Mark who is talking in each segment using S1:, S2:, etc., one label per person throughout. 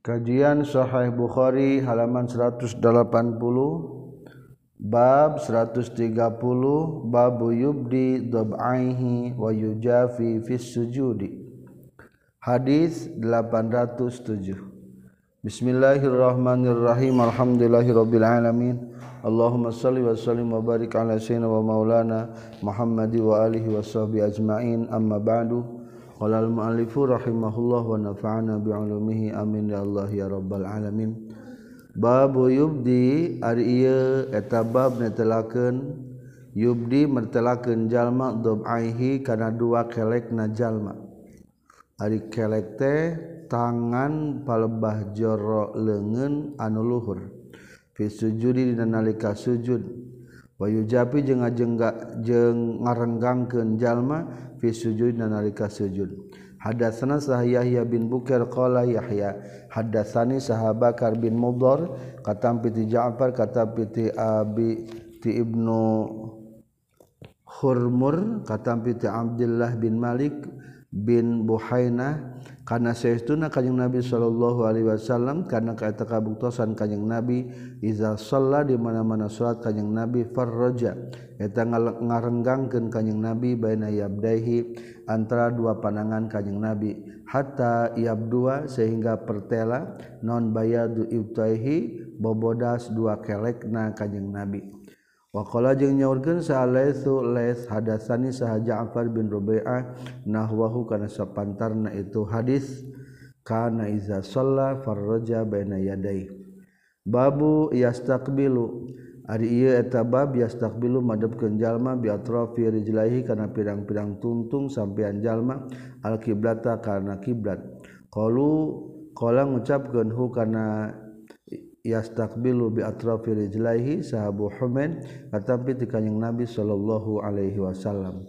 S1: Kajian Sahih Bukhari halaman 180 bab 130 bab yubdi dhab'aihi wa yujafi fis sujudi. Hadis 807 Bismillahirrahmanirrahim. Alhamdulillahirabbil alamin. Allahumma salli wa sallim wa barik ala sayyidina wa maulana Muhammadi wa alihi wa sahbihi ajma'in. Amma ba'du Qala al-mu'allifu rahimahullah wa nafa'ana bi'ulumihi amin ya Allah ya rabbal alamin. Babu yubdi ari ieu eta bab netelakeun yubdi mertelakeun jalma dhabaihi kana dua kelekna jalma. Ari kelek teh tangan palebah joro leungeun anu luhur. Fi sujudi dina nalika sujud. Wa Japi jeung ngajengga jeung ngarenggangkeun jalma fi sujud nalika sujud. Hadatsana sah Yahya bin Bukair qala Yahya hadatsani sahabakar bin Mudhar katam piti Ja'far katam piti Abi ti Ibnu Hurmur katam piti Abdullah bin Malik bin Buhainah karena seuna Kanyeng Nabi Shallallahu Alaihi Wasallam karena kata kabuktosan Kanyeng Nabi Iza Shallallah dimana-mana salat Kanyeng Nabi farroja eta ngarenggangkan Kanyeng Nabi Baina Yabdahi antara dua panangan Kanyeng Nabi. Hatta Yabdua sehingga pertela non bayadu Ibtaihi bobodas dua kelekna Kanyeng Nabi. Wakola jeung nyaurkeun salaitsu lais hadasani saha Ja'far bin Rubai'ah nahwahu kana sapantarna itu hadis kana iza shalla farraja baina yadai babu yastaqbilu ari ieu eta bab yastaqbilu madhepkeun jalma bi atrafi rijlaihi kana pirang-pirang tuntung sampean jalma al kiblata kana kiblat qalu qala ngucapkeun hu kana yastakbilu bi atrafi rijlaihi sahabu Humain tetapi di kanjeng Nabi sallallahu alaihi wasallam.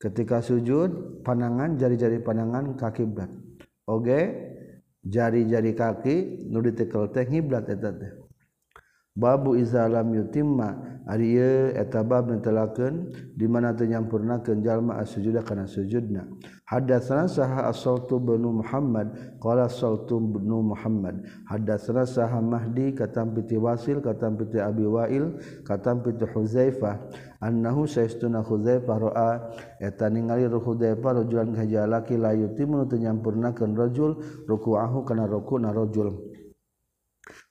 S1: Ketika sujud panangan jari-jari panangan kaki kiblat oge jari-jari kaki nu ditekel teh ngiblat eta teh. babu Izalam yutimma. Arih eta bab etababken dimana nyampurna kejallma asjuda kana sujudna. Hadatsana saha as-saltu bin Muhammad. Qala saltu bin Muhammad. Hadatsana saha Mahdi katam piti Wasil katam piti Abi Wail katam piti huzaifah. Annahu saistuna huzaifah ra'a eta ningali Huzaifah rajulan kajalaki la yutimmu teu nyampurnakeun rajul ruku'ahu kana rukuna rajul.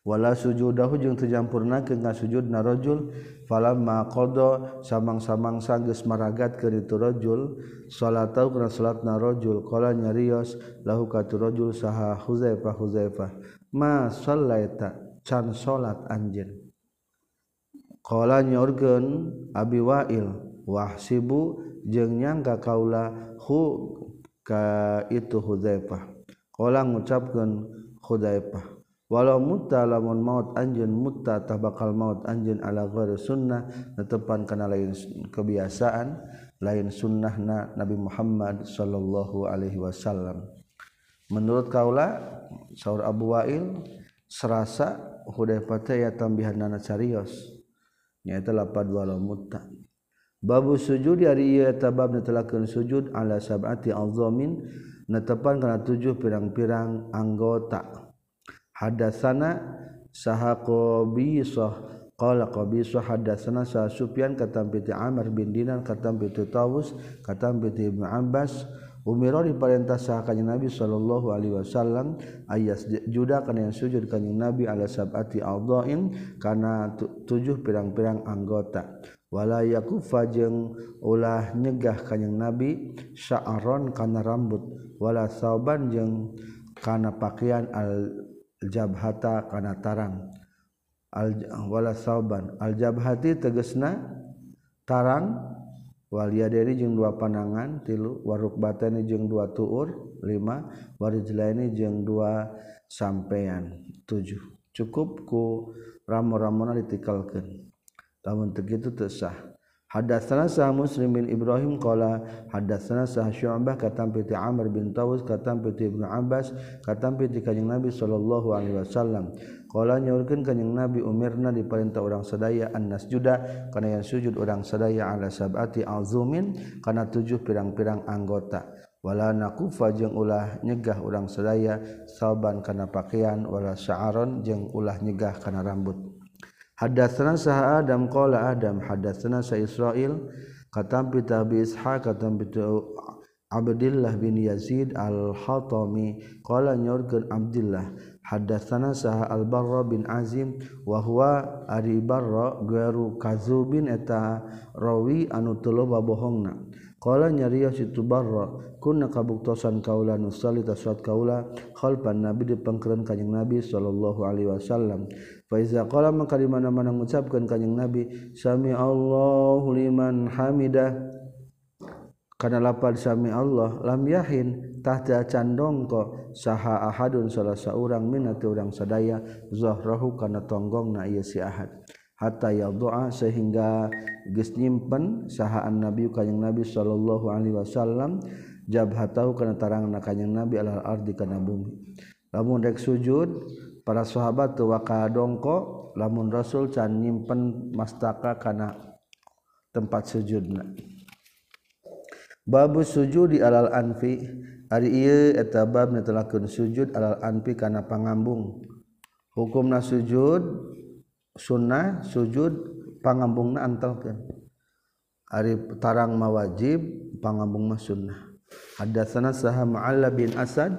S1: Wala sujudahu jeung terjampurnakeun ka sujud narajul falamma qada samang-samang sanggeus maragat ke itu rajul. Salatau kana salatna rajul. Qala nyarios lahu ka tu rajul saha Huzaifah Huzaifah. Ma sallaita? Can salat anjeun qala nyorkeun Abi Wa'il wahsibu jeung nyangka kaula hu ka itu Huzaifah. Qala ngucapkeun Huzaifah walau mutta lamun maut anjeun mutta tah bakal maut anjeun ala ghairi sunnah netepan kana lain kebiasaan lain sunnahna Nabi Muhammad sallallahu alaihi wasallam. Menurut kaula saur Abu Wa'il serasa Hudzaifah teh ya tambihanna carios. Nyaeta lapad walau mutta. Babu sujud ari ieu eta bab netelakeun sujud ala sab'ati azamin netepan kana tujuh pirang-pirang anggota hadasana saha qabisah qala qabisah hadasana sa Sufyan katam piti Amr bin Dinar katam piti Tawus katam piti Ibnu Abbas. Umiro diperintah sah kanjeng Nabi sallallahu alaihi wasallam ayas juda kana yang sujud kanjeng Nabi ala sab'ati a'dha'in kana tujuh pirang-pirang anggota. Wala yakufa jeung ulah nyegah kanjeng Nabi sya'ron kana rambut. Wala sauban jeung kana pakaian al jabhata kana tarang. Wala sauban. Aljabhati tegesna tarang. Waliyadari jeung dua panangan tilu. Warukbatani jeung dua tuur lima. Warijlaini jeung dua sampean tujuh. Cukup ku ramo-ramona ditikalkeun. Lamun tegitu tersah Hadatsana sah Muslim bin Ibrahim qala hadatsana sah Syu'bah katam piti Amr bin Tawus katam piti Ibnu Abbas katam piti kanjing Nabi sallallahu alaihi wasallam. Qala nyaurkeun kanjing Nabi umirna diperintah urang sadaya an nasjuda kana yang sujud urang sadaya ala sab'ati azumin kana tujuh pirang-pirang anggota. Wala naqufa jeung ulah nyegah urang sadaya salban kana pakaian wala sya'aron jeung ulah nyegah kana rambut. Hadatsana saha Adam qala Adam hadatsana sa Israil katam bi Abi Ishaq katam bi Abdullah bin Yazid Al-Hatami qala nyorkeun Abdullah hadatsana saha Al-Barra bin Azim wa huwa Ari Barra gairu kazubin eta rawi anu tuluba bohongna. Kala nyarios itu barra kunna kabuktosan kaula nu salita suat kaula khalfan nabi di pangkeureun kanjing nabi sallallahu alaihi wasallam. Fa iza qala maka di mana-mana ngucapkeun kanjing nabi sami Allahu liman hamidah. Kana lapad sami Allah lam yahin tahta candongko saha ahadun salah saurang minati urang sadaya zahrahu kana tonggongna ieu si ahad. hatta ya doa sehingga gesnyimpen sahaan nabi kanyang nabi Shallallahu Alaihi Wasallam jabhatau karena tarangan na kanyang nabi alal ardi kana bumi. Lamun dek sujud para sahabat tu waka dongko lamun rasul can nyimpen mastaka kana tempat sujudna. Babu sujud di alal anfi ari ieu eta bab netelakeun sujud alal anfi kana pangambung. Hukumna sujud sunnah sujud pangambung na antalkan Ari tarang mawajib pangambung ma sunnah. Hadatsana saha ma'alla bin asad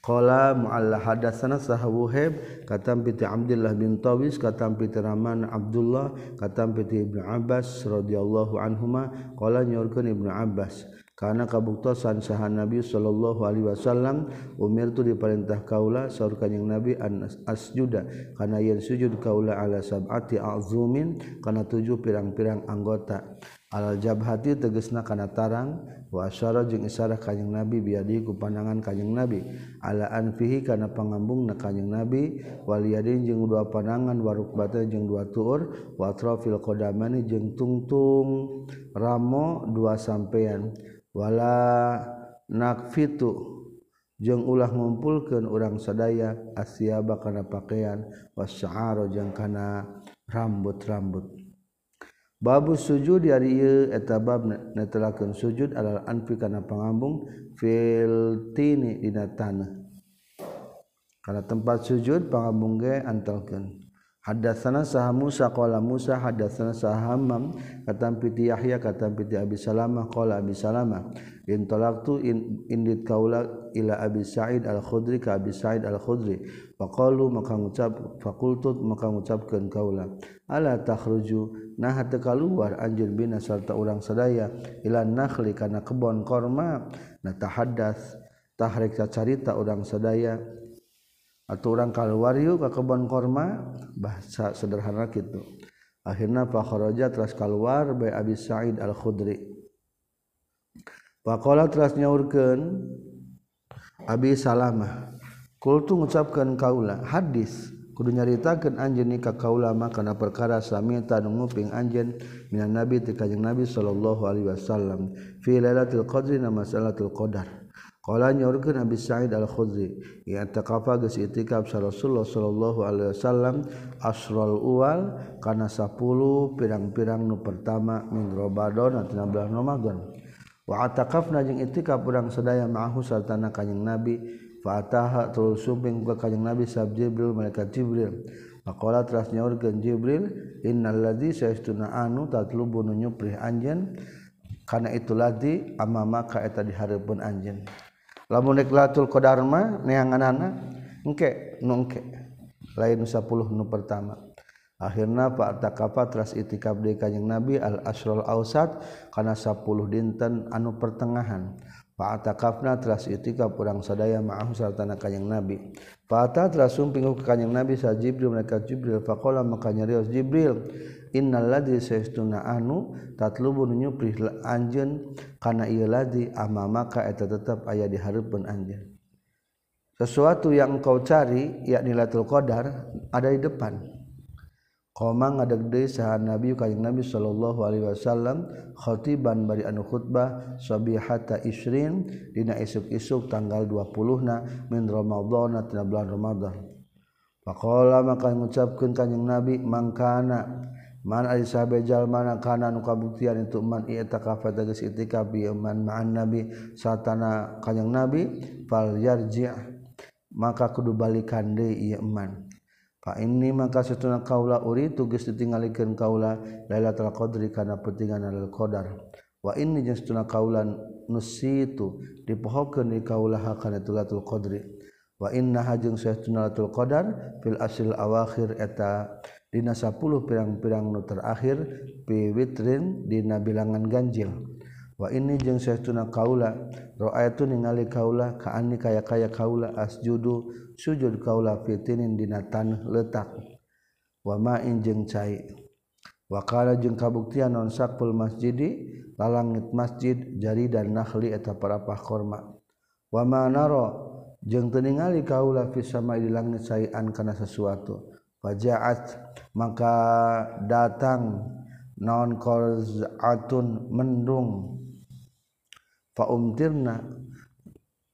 S1: qala mu'alla hadatsana saha wuhaib katam piti abdullah bin tawis katam piti rahman abdullah katam piti ibnu abbas radhiyallahu anhuma qala nyorkeun ibnu abbas karena kabuktosan saha Nabi Shallallahu Alaihi Wasallam umir itu diperintah kaula saur kanyang Nabi an asjuda. Karena yen sujud kaula ala sab'ati azumin karena tujuh pirang-pirang anggota. Al jabhati tegesna karena tarang wa asyara jeung isarah kanjing Nabi biadi ku pandangan kanjing Nabi. Ala anfihi kana pangambung na Nabi Nabi waliyadin jeung dua pandangan warukbata jeung dua tuur wa atrafil qadamani jeung tungtung ramo dua sampean wala nakfitu. Jeung ulah ngumpulkeun urang sadaya asyaba kana pakaian wasya'ara jeung kana rambut-rambut. Babu sujud ari ieu eta bab netelakeun sujud alal anfi kana pangambung fil tini dina tanah kana tempat sujud pangambung ge antalkeun Hadatsana saha Musa qala Musa hadatsana saha Hammam katam piti Yahya katam piti Abi Salamah qala Abi Salamah. In talaqtu in indit kaula ila Abi Sa'id Al-Khudri ka Abi Sa'id Al-Khudri. Faqalu maka ngucap fakultut maka ngucapkeun kaula. Ala takhruju nah teu kaluar anjeun bina sarta urang sadaya. Ila nakhli kana kebon korma. Na tahaddats tahrek carita urang sadaya. atau orang kalwaryu ke kebon korma bahasa sederhana gitu akhirnya fakharaja terus keluar by Abi Sa'id Al Khudri Pakola teras nyaurkeun Abi Salamah kultu ngucapkeun kaula hadis kudu nyaritakeun anjeun ka kaula mah kana perkara samita tanu nguping anjeun minan nabi ti kanjeng nabi sallallahu alaihi wasallam fi lailatul qadri na masalatul qadar. Qala nyorkeun Abi Sa'id Al-Khudri, ya taqafa geus itikaf Rasulullah sallallahu alaihi wasallam asrul uwal kana 10 pirang-pirang nu pertama min Ramadan tina bulan Ramadan. Wa taqafna jeung itikaf urang sadaya ma'ahu sartana kanjing Nabi fa ataha tul subing ka kanjing Nabi sab Jibril malaikat Jibril. Faqala teras nyorkeun Jibril, innal ladzi saistuna anu tatlubu nu nyuprih anjeun kana itu ladzi amama maka eta dihareupeun anjeun. lamun latul qadarma neanganana engke nungke lain 10 nu pertama. Akhirnya Pak Takapa teras itikab di kanjeng Nabi al asrul ausat karena 10 dinten anu pertengahan. Pak Takapna tras itikab kurang sadaya ma'ahu sartana kanjeng Nabi. Pak teras sumping ke kanjeng Nabi sa Jibril mereka Jibril faqala maka nyarios Jibril innal ladzi saestuna anu tatlubu nyuprih anjeun kana ieu ladzi ama maka eta tetap aya di hareupeun anjeun. Sesuatu yang engkau cari yakni Lailatul Qadar ada di depan. Koma ngadeg deui saha Nabi kanjing Nabi sallallahu alaihi wasallam khatiban bari anu khutbah sabihata isrin dina isuk-isuk tanggal 20 na min Ramadan tina bulan Ramadan Faqala maka ngucapkeun kanjing Nabi mangkana manjal mana kanan kabuktian itu man nabi satana kanyang nabi falyarji maka kudu balikan deui ieu iman fa inni maka satuna kaula uri tugas ditinggalikeun kaula lailatul qadri kana pentingan al qadar. Wa inni jeung satuna kaula nusitu dipohokeun di kaula hakana lailatul qadri. Wa inna hajung satuna lailatul qadar fil asil awakhir eta Dina 10 pirang-pirang nu terakhir piwitrin dina bilangan ganjil. Wa ini jeung saestuna kaula. Ra'aitu ningali kaula kaani kaya kaya kaula asjudu sujud kaula fitinin dina tanah letak. Wa ma'in jeung cai. Wa qala jeung kabuktian non sakul masjidi lalangit masjid jari dan nakhli eta para korma wa ma naro jeung teu ningali kaula fis sama di langit saean kana sesuatu. wajaat maka datang naon qazatun mendung. Faumtirna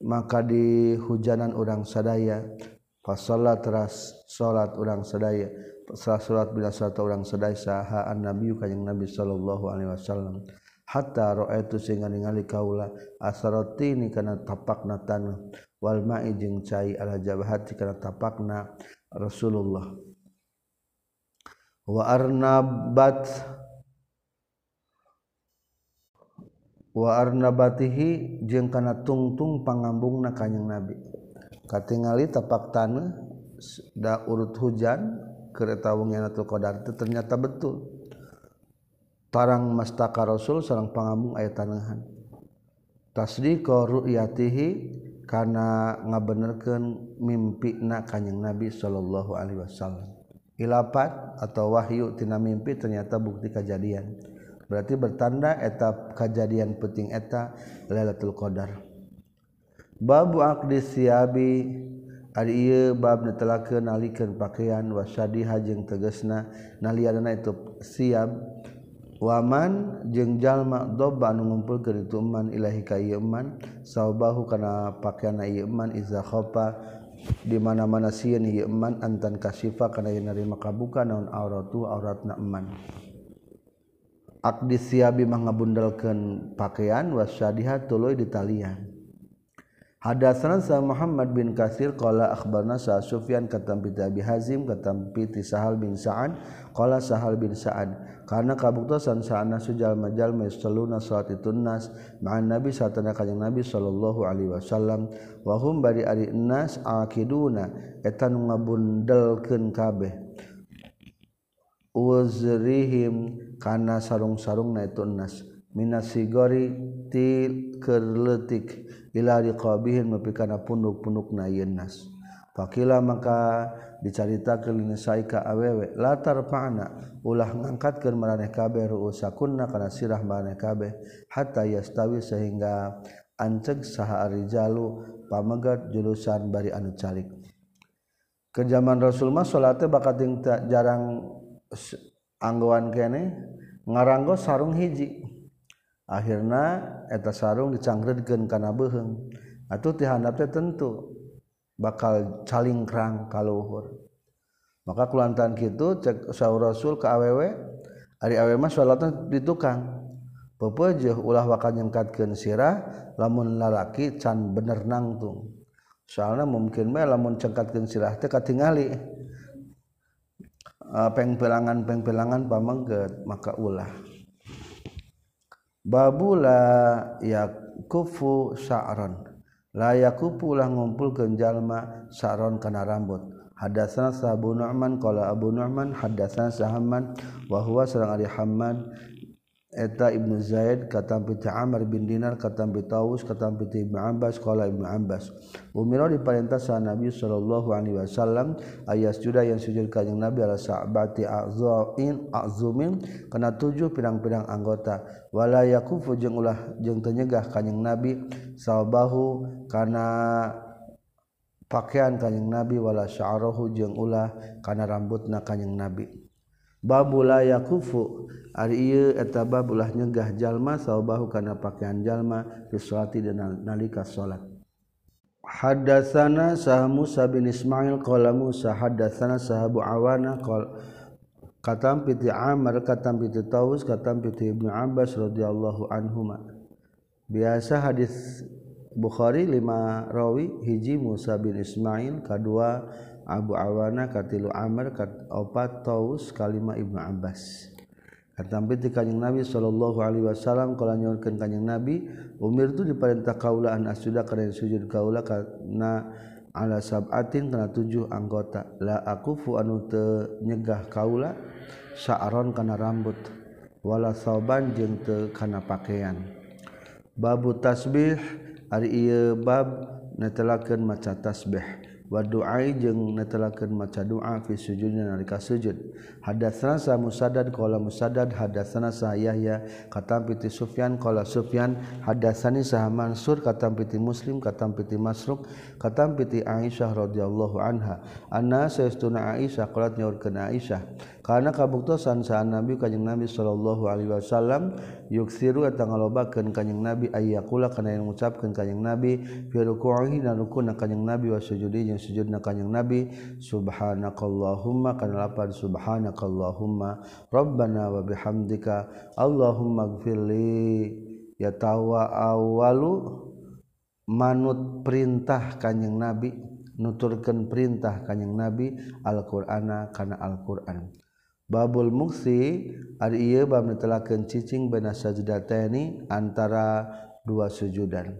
S1: maka di hujanan urang sadaya. Fasolat teras salat urang sadaya. Setelah salat bila salat urang sadaya saha an nabi kanjeng nabi sallallahu alaihi wasallam. Hatta ra'aitu sehingga ningali kaula asaratini kana tapakna tanah wal ma'i jeung cai ala jabahati kana tapakna Rasulullah. waarnabat waarnabatihi jeung kana tungtung pangambung na kanyang nabi. Katingali tapak tanah da urut hujan kereta wungnya natul qadar itu ternyata betul. Tarang mastaka rasul sarang pangambung ayat tanahan. Tasdiqa ru'yatihi kana ngabenerkeun mimpi na kanyang nabi sallallahu alaihi wasallam. ilapat atau wahyu tina mimpi ternyata bukti kejadian. Berarti bertanda etap kejadian penting eta Lailatul Qadar. Babu aqdi siabi ari ieu bab netelakeun nalikeun pakaian wasadi hajeng tegesna naliana itu siap waman jeung jalma dobba anu ngumpulkeun itu man ilahi ka ieu man saubahu kana pakaian ieu man iza khofa di mana-mana sieun ieu iman antan kasifa kana yen narima kabuka naon auratu auratna eman. Akdi siabi mah ngabundelkeun pakaian wasyadiha tuluy ditalian Hadatsana sa Muhammad bin Katsir qala akhbarna sa Sufyan katam bi Abi Hazim katam bi Sahal bin Sa'ad qala Sahal bin Sa'ad karena kabuktosan saana sujal majal masaluna salat nas ma'an nabi satana kanjing nabi sallallahu alaihi wasallam wa hum bari ari nas akiduna eta nu ngabundelkeun kabeh. Uzrihim kana sarung-sarung na itu nas minasigori ti keur leutik ila riqabihin mepikana punduk-punduk na nas. Fakila maka dicarita ke ka awewe latar pa'ana ulah ngangkatkeun maraneh kabeh ruusakunna kana sirah maraneh kabeh hatta yastawi sehingga anceg saha arijalu pamegat julusan bari anu calik. Ke zaman Rasul mah salate bakat jarang anggoan kene ngaranggo sarung hiji. akhirnya eta sarung dicangredkeun kana beheng atau tihandapnya tentu bakal calingkrang kaluhur. Maka kulantan gitu cek sahur rasul ke aww hari aww mah salatna di tukang. Pepejuh ulah bakal nyengkatkan sirah lamun lalaki can bener nangtung soalnya mungkin mah lamun cengkatkan sirah teh katingali. Ah, uh, pengpelangan pengpelangan pamengget maka ulah. babula yakufu sa'ron la yakufu lah ngumpul jalma sa'ron kana rambut. Hadatsana sahabu nu'man qala abu nu'man hadatsana sahamman wa huwa sareng ari hammad eta Ibnu Zaid katam piti Amr bin Dinar katampi Taus katam piti Ibnu Abbas qala Ibnu Abbas umira diperintah sa Nabi sallallahu alaihi wasallam ayas juda yang sujud ka Nabi ala sa'bati azain azumin kana tujuh pirang-pirang anggota. Wala yakufu jeung ulah jeung teu nyegah kanjing Nabi sabahu kana pakaian kanjing Nabi wala sya'rahu jeung ulah kana rambutna kanjing Nabi. babula yakufu. Ari eta bab ulah nyegah jalma saubahu kana pakaian jalma fi dan nalika salat Hadatsana sah Musa bin Ismail qala Musa hadatsana sahabu Awana qala katam piti Amr katam piti Taus katam piti Ibnu Abbas radhiyallahu anhuma. Biasa hadis Bukhari lima rawi hiji Musa bin Ismail kedua Abu Awana katilu Amr kat opat Taus kalima Ibnu Abbas. Katampi ti kanjeng Nabi sallallahu alaihi wasallam kala nyorkeun kanjeng Nabi umir tu diperintah kaula an asuda kana sujud kaula kana ala sab'atin kana tujuh anggota. La akufu anu teu nyegah kaula sa'aron kana rambut wala sauban jeung teu kana pakaian. Babu tasbih ari ieu bab netelakeun maca tasbih. waduai jeung netelakeun maca doa fi sujudna nalika sujud. Hadatsana sa musaddad qala musaddad hadatsana sa yahya katam piti sufyan qala sufyan hadatsani sa mansur katam piti muslim katam piti Masruk katam piti aisyah radhiyallahu anha. Anna sayyiduna aisyah qalat nyaurkeun aisyah. karena kabuktosan saat nabi kanyeng nabi Shallallahu Alaihi Wasallam yuksiru atau ngalobakan kanyeng nabi ayakula karena yang mengucapkan kanyeng nabi firukuhi dan rukuna kanyeng nabi wasujudi yang sujud na kanyeng nabi subhanakallahumma kana lapan subhanakallahumma rabbana wa bihamdika Allahumma gfirli ya tawa awalu manut perintah kanyeng nabi nuturkan perintah kanyeng nabi Alqurana kana Alquran. Babul muksi ari ieu bab netelakeun cicing baina sajdatani antara dua sujudan.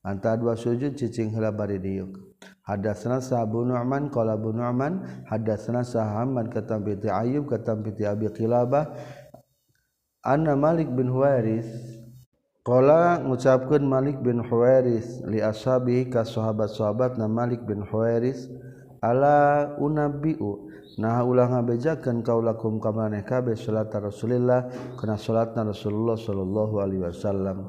S1: Antara dua sujud cicing heula bari diuk. Hadatsna Sabu Nu'man qala Abu Nu'man hadatsna Sahamman katam bi Ayyub katam Abi Qilabah anna Malik bin Huwairis qala ngucapkeun Malik bin Huwairis li ashabi ka sahabat-sahabatna Malik bin Huwairis ala unabiu nah ulah ngabejakeun kaulakum ka maneh kabeh salat Rasulillah kana salatna Rasulullah sallallahu alaihi wasallam.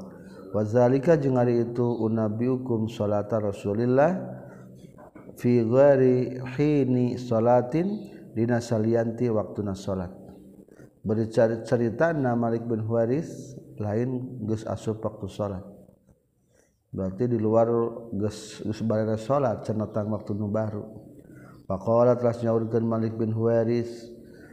S1: Wazalika jeung ari itu unabiukum salat Rasulillah fi ghairi hini salatin dina salianti waktuna salat. Bercerita cerita na Malik bin Huwaris lain geus asup waktu salat. Berarti di luar geus geus salat cenah waktu nu baru. Pakola telah nyaurkeun Malik bin Huwaris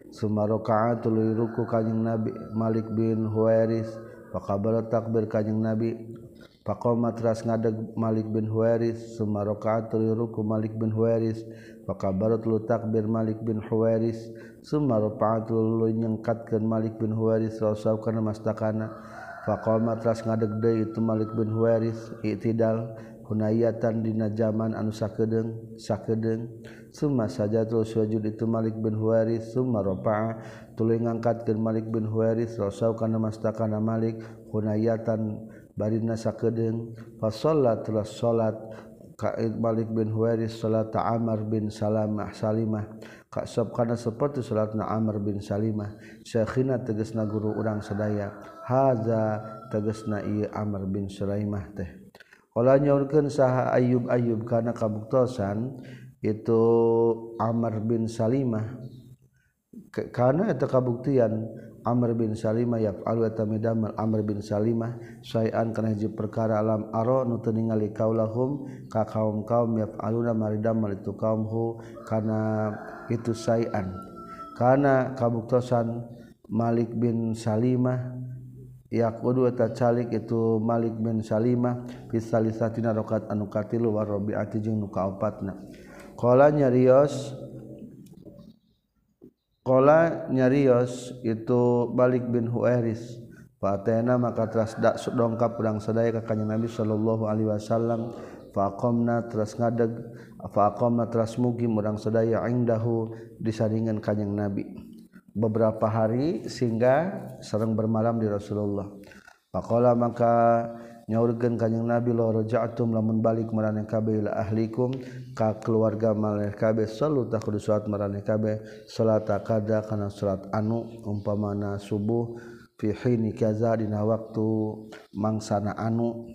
S1: Sumarokaat tuluy ruku kanjing Nabi. Malik bin Huwairis faqabala takbir kanjing Nabi. Pakoma teras ngadeg Malik bin Huwaris Sumarokaat tuluy ruku Malik bin Huwairis. Pakabala tulu takbir Malik bin Huwaris Sumarokaat tuluy nyengkatkan Malik bin Huwairis Rasul karena mastakana. Pakoma teras ngadeg deh itu Malik bin Huwairis Iktidal hunayatan dina zaman anu sakedeng sakedeng summa saja terus sujud itu Malik bin Huwaris summa rafa'a tuluy ngangkatkeun Malik bin Huwaris rasau kana mastakana Malik hunayatan barina sakedeung fa sallatul telah salat Kaid Malik bin Huwaris salat Amr bin Salamah Salimah. Ka sab kana saperti salatna Amr bin Salimah. Syekhina tegasna guru urang sadaya haza tegasna ieu Amr bin Sulaimah teh. Kala nyaurkeun saha Ayub Ayub kana kabuktosan itu Amr bin Salimah. Karena itu kabuktian Amr bin Salimah ya alu eta Amr bin Salimah. Sayan kana hiji perkara alam aro nu teu ningali kaulahum ka kaum-kaum ya aluna maridamal itu kaum hu kana itu sayan kana kabuktosan Malik bin Salimah yaqudu eta calik itu Malik bin Salimah fi salisatina rakaat anu katilu wa rabi'ati jeung nu kaopatna. Kala nyarios. Kala nyarios itu balik bin Huairis. Fatena maka teras dak dongkap pedang sadaya ka kanjeng Nabi sallallahu alaihi wasallam. Faqamna teras ngadeg faqamna teras mugi murang sadaya indahu disaringan kanjeng Nabi. Beberapa hari sehingga sareng bermalam di Rasulullah. Pakola maka nyaurkeun kanjing Nabi la raja'tum lamun balik maraneh kabeh ila ahlikum ka keluarga maraneh kabe salu ta kudu salat maraneh salata kada kana salat anu umpamana subuh fi hini kaza dina waktu mangsana anu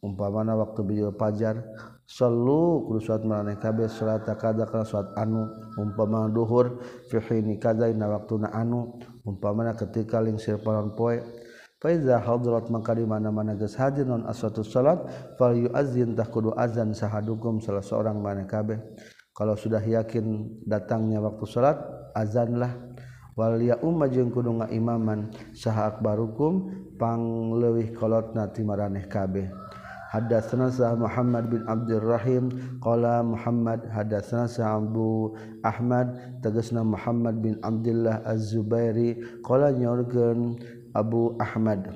S1: umpamana waktu bijil pajar salu kudu salat maraneh kabe salata kada kana salat anu umpamana duhur fi hini kaza dina waktuna anu umpamana ketika lingsir poe Faiza hadrat maka di mana-mana geus hadir non aswatu salat fal yuazzin tah kudu azan sahadukum salah seorang mana kabeh. Kalau sudah yakin datangnya waktu salat azanlah wal ya umma jeung kudu ngaimaman saha akbarukum pangleuwih kolotna ti maraneh kabeh. Hadatsana sa Muhammad bin Abdurrahim qala Muhammad hadatsana sa Abu Ahmad tegasna Muhammad bin Abdullah Az-Zubairi qala nyorkeun Abu Ahmad.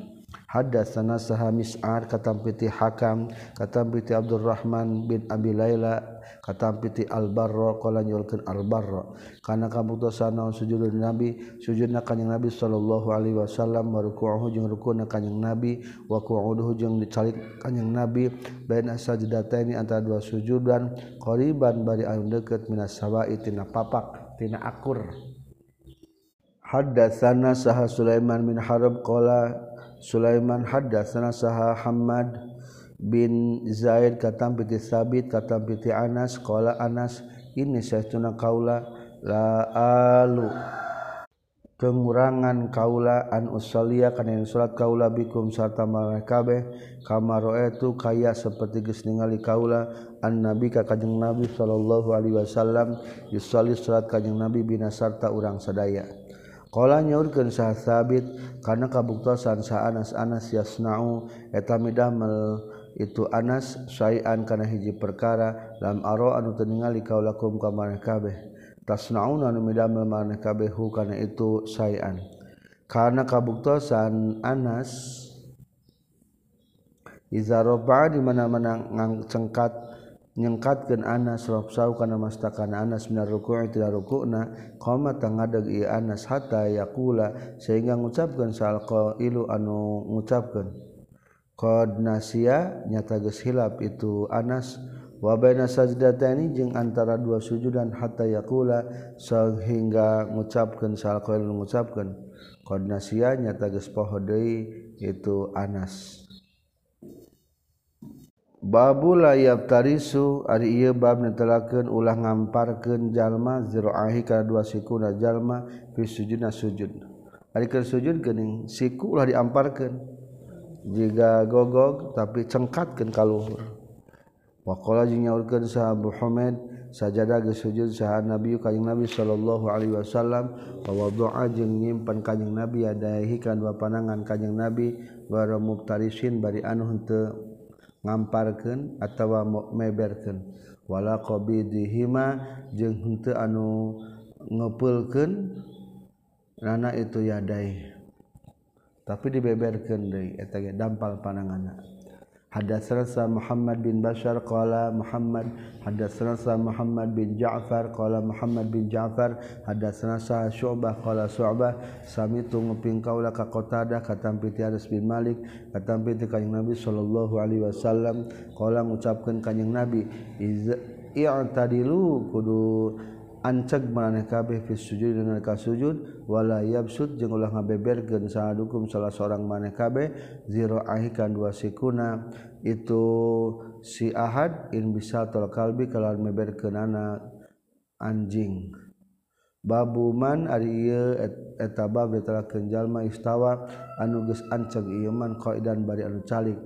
S1: Hadatsana saha Mis'ar katampiti Hakam katampiti Abdurrahman bin Abi Laila katampiti Al-Barra qala nyulkeun Al-Barra. Kana kabutusan naon sujud Nabi sujudna kanjing Nabi sallallahu alaihi wasallam wa ruku'uhu jeung rukunna kanjing Nabi wa qu'uduhu jeung dicalik kanjing Nabi baina sajdataini antara dua sujudan qariban bari anu deukeut minas sawa'i tina papak tina akur. haddatsana saha Sulaiman bin Harb qala Sulaiman haddatsana saha Hamad bin Zaid katam piti Sabit katam piti Anas qala Anas ini saytuna kaula la alu pengurangan kaula an usalia kana yang salat kaula bikum sarta marakabeh kama raaitu kaya seperti geus ningali kaula an nabi ka kanjeng nabi sallallahu alaihi wasallam yusalli salat kanjeng nabi bina sarta urang sadaya. Kala nyaurkeun saha sabit kana kabuktosan saha Anas Anas yasna'u. Eta midamel itu Anas sayan kana hiji perkara lam aro anu teu ningali kaulakum ka maneh kabeh. Tasnauna anu midamel maneh kabeh hu kana itu sayan kana kabuktosan Anas Iza di mana-mana ngangcengkat nyengkatkan Anas rafsau kana mastakan Anas min ruku' ila ruku'na qama tangadeg ieu Anas hatta yaqula sehingga ngucapkeun sal qailu anu ngucapkeun qad nasia nyata geus hilap itu Anas. Wa baina sajdatani jeung antara dua sujudan hatta yaqula sehingga ngucapkeun sal qailu ngucapkeun qad nasia nyata geus poho deui itu Anas. Babula yaptarisu ari ieu bab netelakeun ulah ngamparkeun jalma ziraahi kana dua siku na jalma fi sujudna sujud. Ari keur sujud geuning siku ulah diamparkeun. Jiga gogog tapi cengkatkeun ka luhur. Wa qala jeung nyaurkeun sahabu Humaid sajada geus sujud saha Nabi kanjing Nabi sallallahu alaihi wasallam wa wada'a jeung nyimpen kanjing Nabi adaihi kan dua panangan kanjing Nabi wa mubtarisin bari anu henteu ngamparkan atawa meberken wala dihima jeung henteu anu ngepulken nana itu yadai tapi dibeberkan dari etaga dampal panangan Hadatsana Muhammad bin Bashar qala Muhammad. Hadatsana Muhammad bin Ja'far qala Muhammad bin Ja'far. Hadatsana Syu'bah qala Syu'bah. Sami tu nguping kaula ka Qatadah katampi ti Anas bin Malik katampi ti kanjeng Nabi sallallahu alaihi wasallam. Qala ngucapkeun kanjeng Nabi iz i'tadilu kudu ancag meraneh kabeh fi sujud dan ka sujud wala yabsud jeung ulah ngabeberkeun sahadukum salah seorang maneh kabeh ziraahi kan dua sikuna. Itu si ahad in bisa tol kalbi kalawan meberkeunana anjing. Babu man ari ieu eta bab ditelakeun jalma istawa anu geus ancag ieu man qaidan bari anu calik.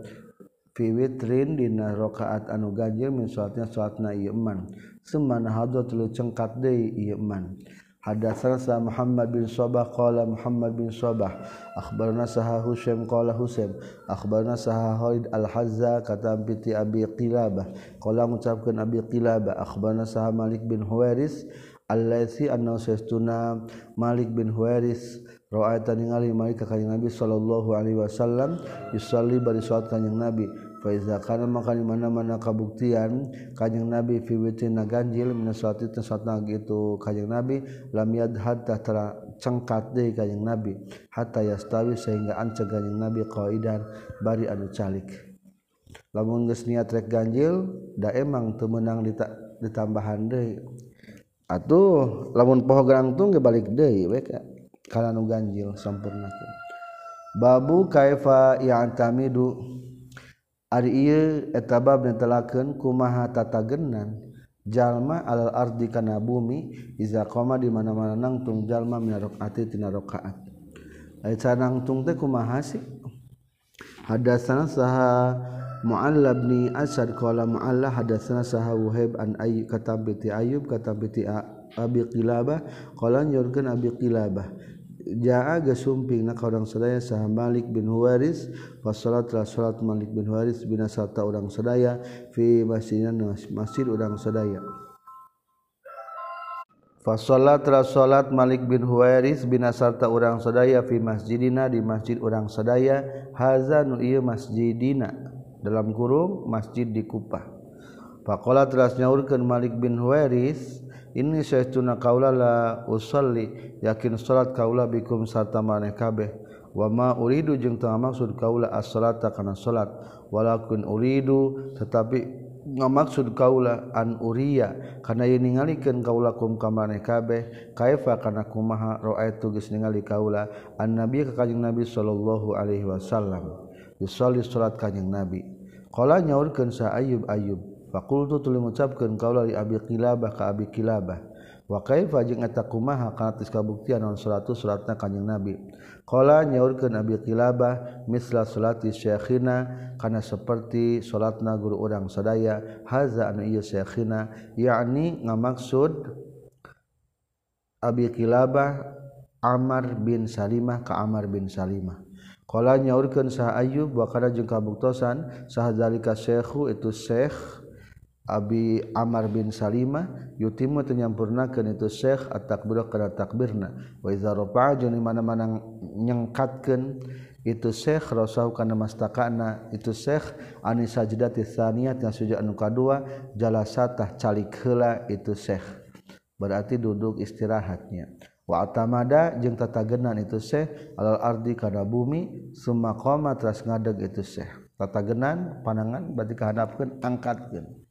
S1: Fi witrin dina rakaat anu ganjil min salatnya salatna ieu man. seman hadrotul cengkat deui iman Hadatsana Muhammad bin Sabah qala Muhammad bin Sabah akhbarna saha Husaim qala Husaim akhbarna saha Khalid al-Hazza kata piti Abi Qilabah. Qala ngucapkeun Abi Qilabah akhbarna saha Malik bin Huwairis allazi anna sesuna Malik bin Huwairis ra'aita ningali Malik ka Nabi sallallahu alaihi wasallam yusalli bari salat kanjing Nabi. Faizakana maka di mana-mana kabuktian. Kanjeng Nabi fiwiti naganjil minaswati tesatna gitu. Kanjeng Nabi lam yadhad tahtara cengkat deh kanjeng Nabi. Hatta yastawi sehingga anceg kanjeng Nabi qaidan bari anu calik. Lamun geus niat rek ganjil da emang teu meunang ditambahan deui atuh lamun poho gerangtung ge balik deui we kana nu ganjil sampurna babu kaifa ya'tamidu? Ari etabab ditelaken kumaha tatagenan jalma alal ardi kana bumi iza qoma di mana-mana nangtung jalma min rakaati tina rakaat ai nangtung teh kumaha sih? Hadatsana saha mu'alla bin asad qala mu'alla hadatsana saha wahib an ay katabiti ayub katabiti abi qilabah qalan yurgen abi qilabah. jaaga sumping na orang sedaya sah Malik bin Huwaris wasolatlah salat Malik bin Huwaris binasata orang sedaya fi masjidan masjid orang sedaya Fasolatlah salat Malik bin Huwaris binasarta orang sedaya fi masjidina di masjid orang sedaya haza nu ieu masjidina. Dalam kurung masjid di Kupah Faqala telah nyaurkeun Malik bin Huwaris ini seuna kaulala usalli yakin salat kaula bikum sarta maneh kabeh. Wama uridu jeung teu maksud kaula as-salata kana salat. Walakin uridu tetapi ngamaksud kaula an uriya kana yen ningalikeun kaula kum ka maneh kabeh. Kaifa? Kana kumaha? Raaitu geus ningali kaula an nabi ka kanjing nabi sallallahu alaihi wasallam. Yusolli salat kanjing nabi. Qala nyaurkeun sa ayub ayub fakultu tuli mengucapkan kaulah li abi kilabah ka abi kilabah wa kaifa jeung eta kumaha kana tis kabuktian naon salatu salatna kanjing nabi? Qala nyaurkeun abi kilabah misla salati syekhina kana seperti salatna guru urang sadaya haza anu ieu syekhina yakni ngamaksud abi kilabah Amar bin Salimah ka Amar bin Salimah. Qala nyaurkeun sah Ayyub wa kana jeung kabuktosan? Sah zalika syekhu itu syekh Abi Amar bin Salimah yutimu tenyampurnakeun itu Syekh at-takbir kana takbirna. Wa iza rafa'a jeung mana-mana nyengkatkeun itu Syekh rasau kana mastakana itu Syekh ani sajdati tsaniyah yang sujud anu kadua jalasatah calik heula itu Syekh. Berarti duduk istirahatnya. Wa atamada jeung tatagenan itu Syekh alal ardi kana bumi summa qama teras ngadeg itu Syekh. Tatagenan panangan berarti kahadapkeun angkatkeun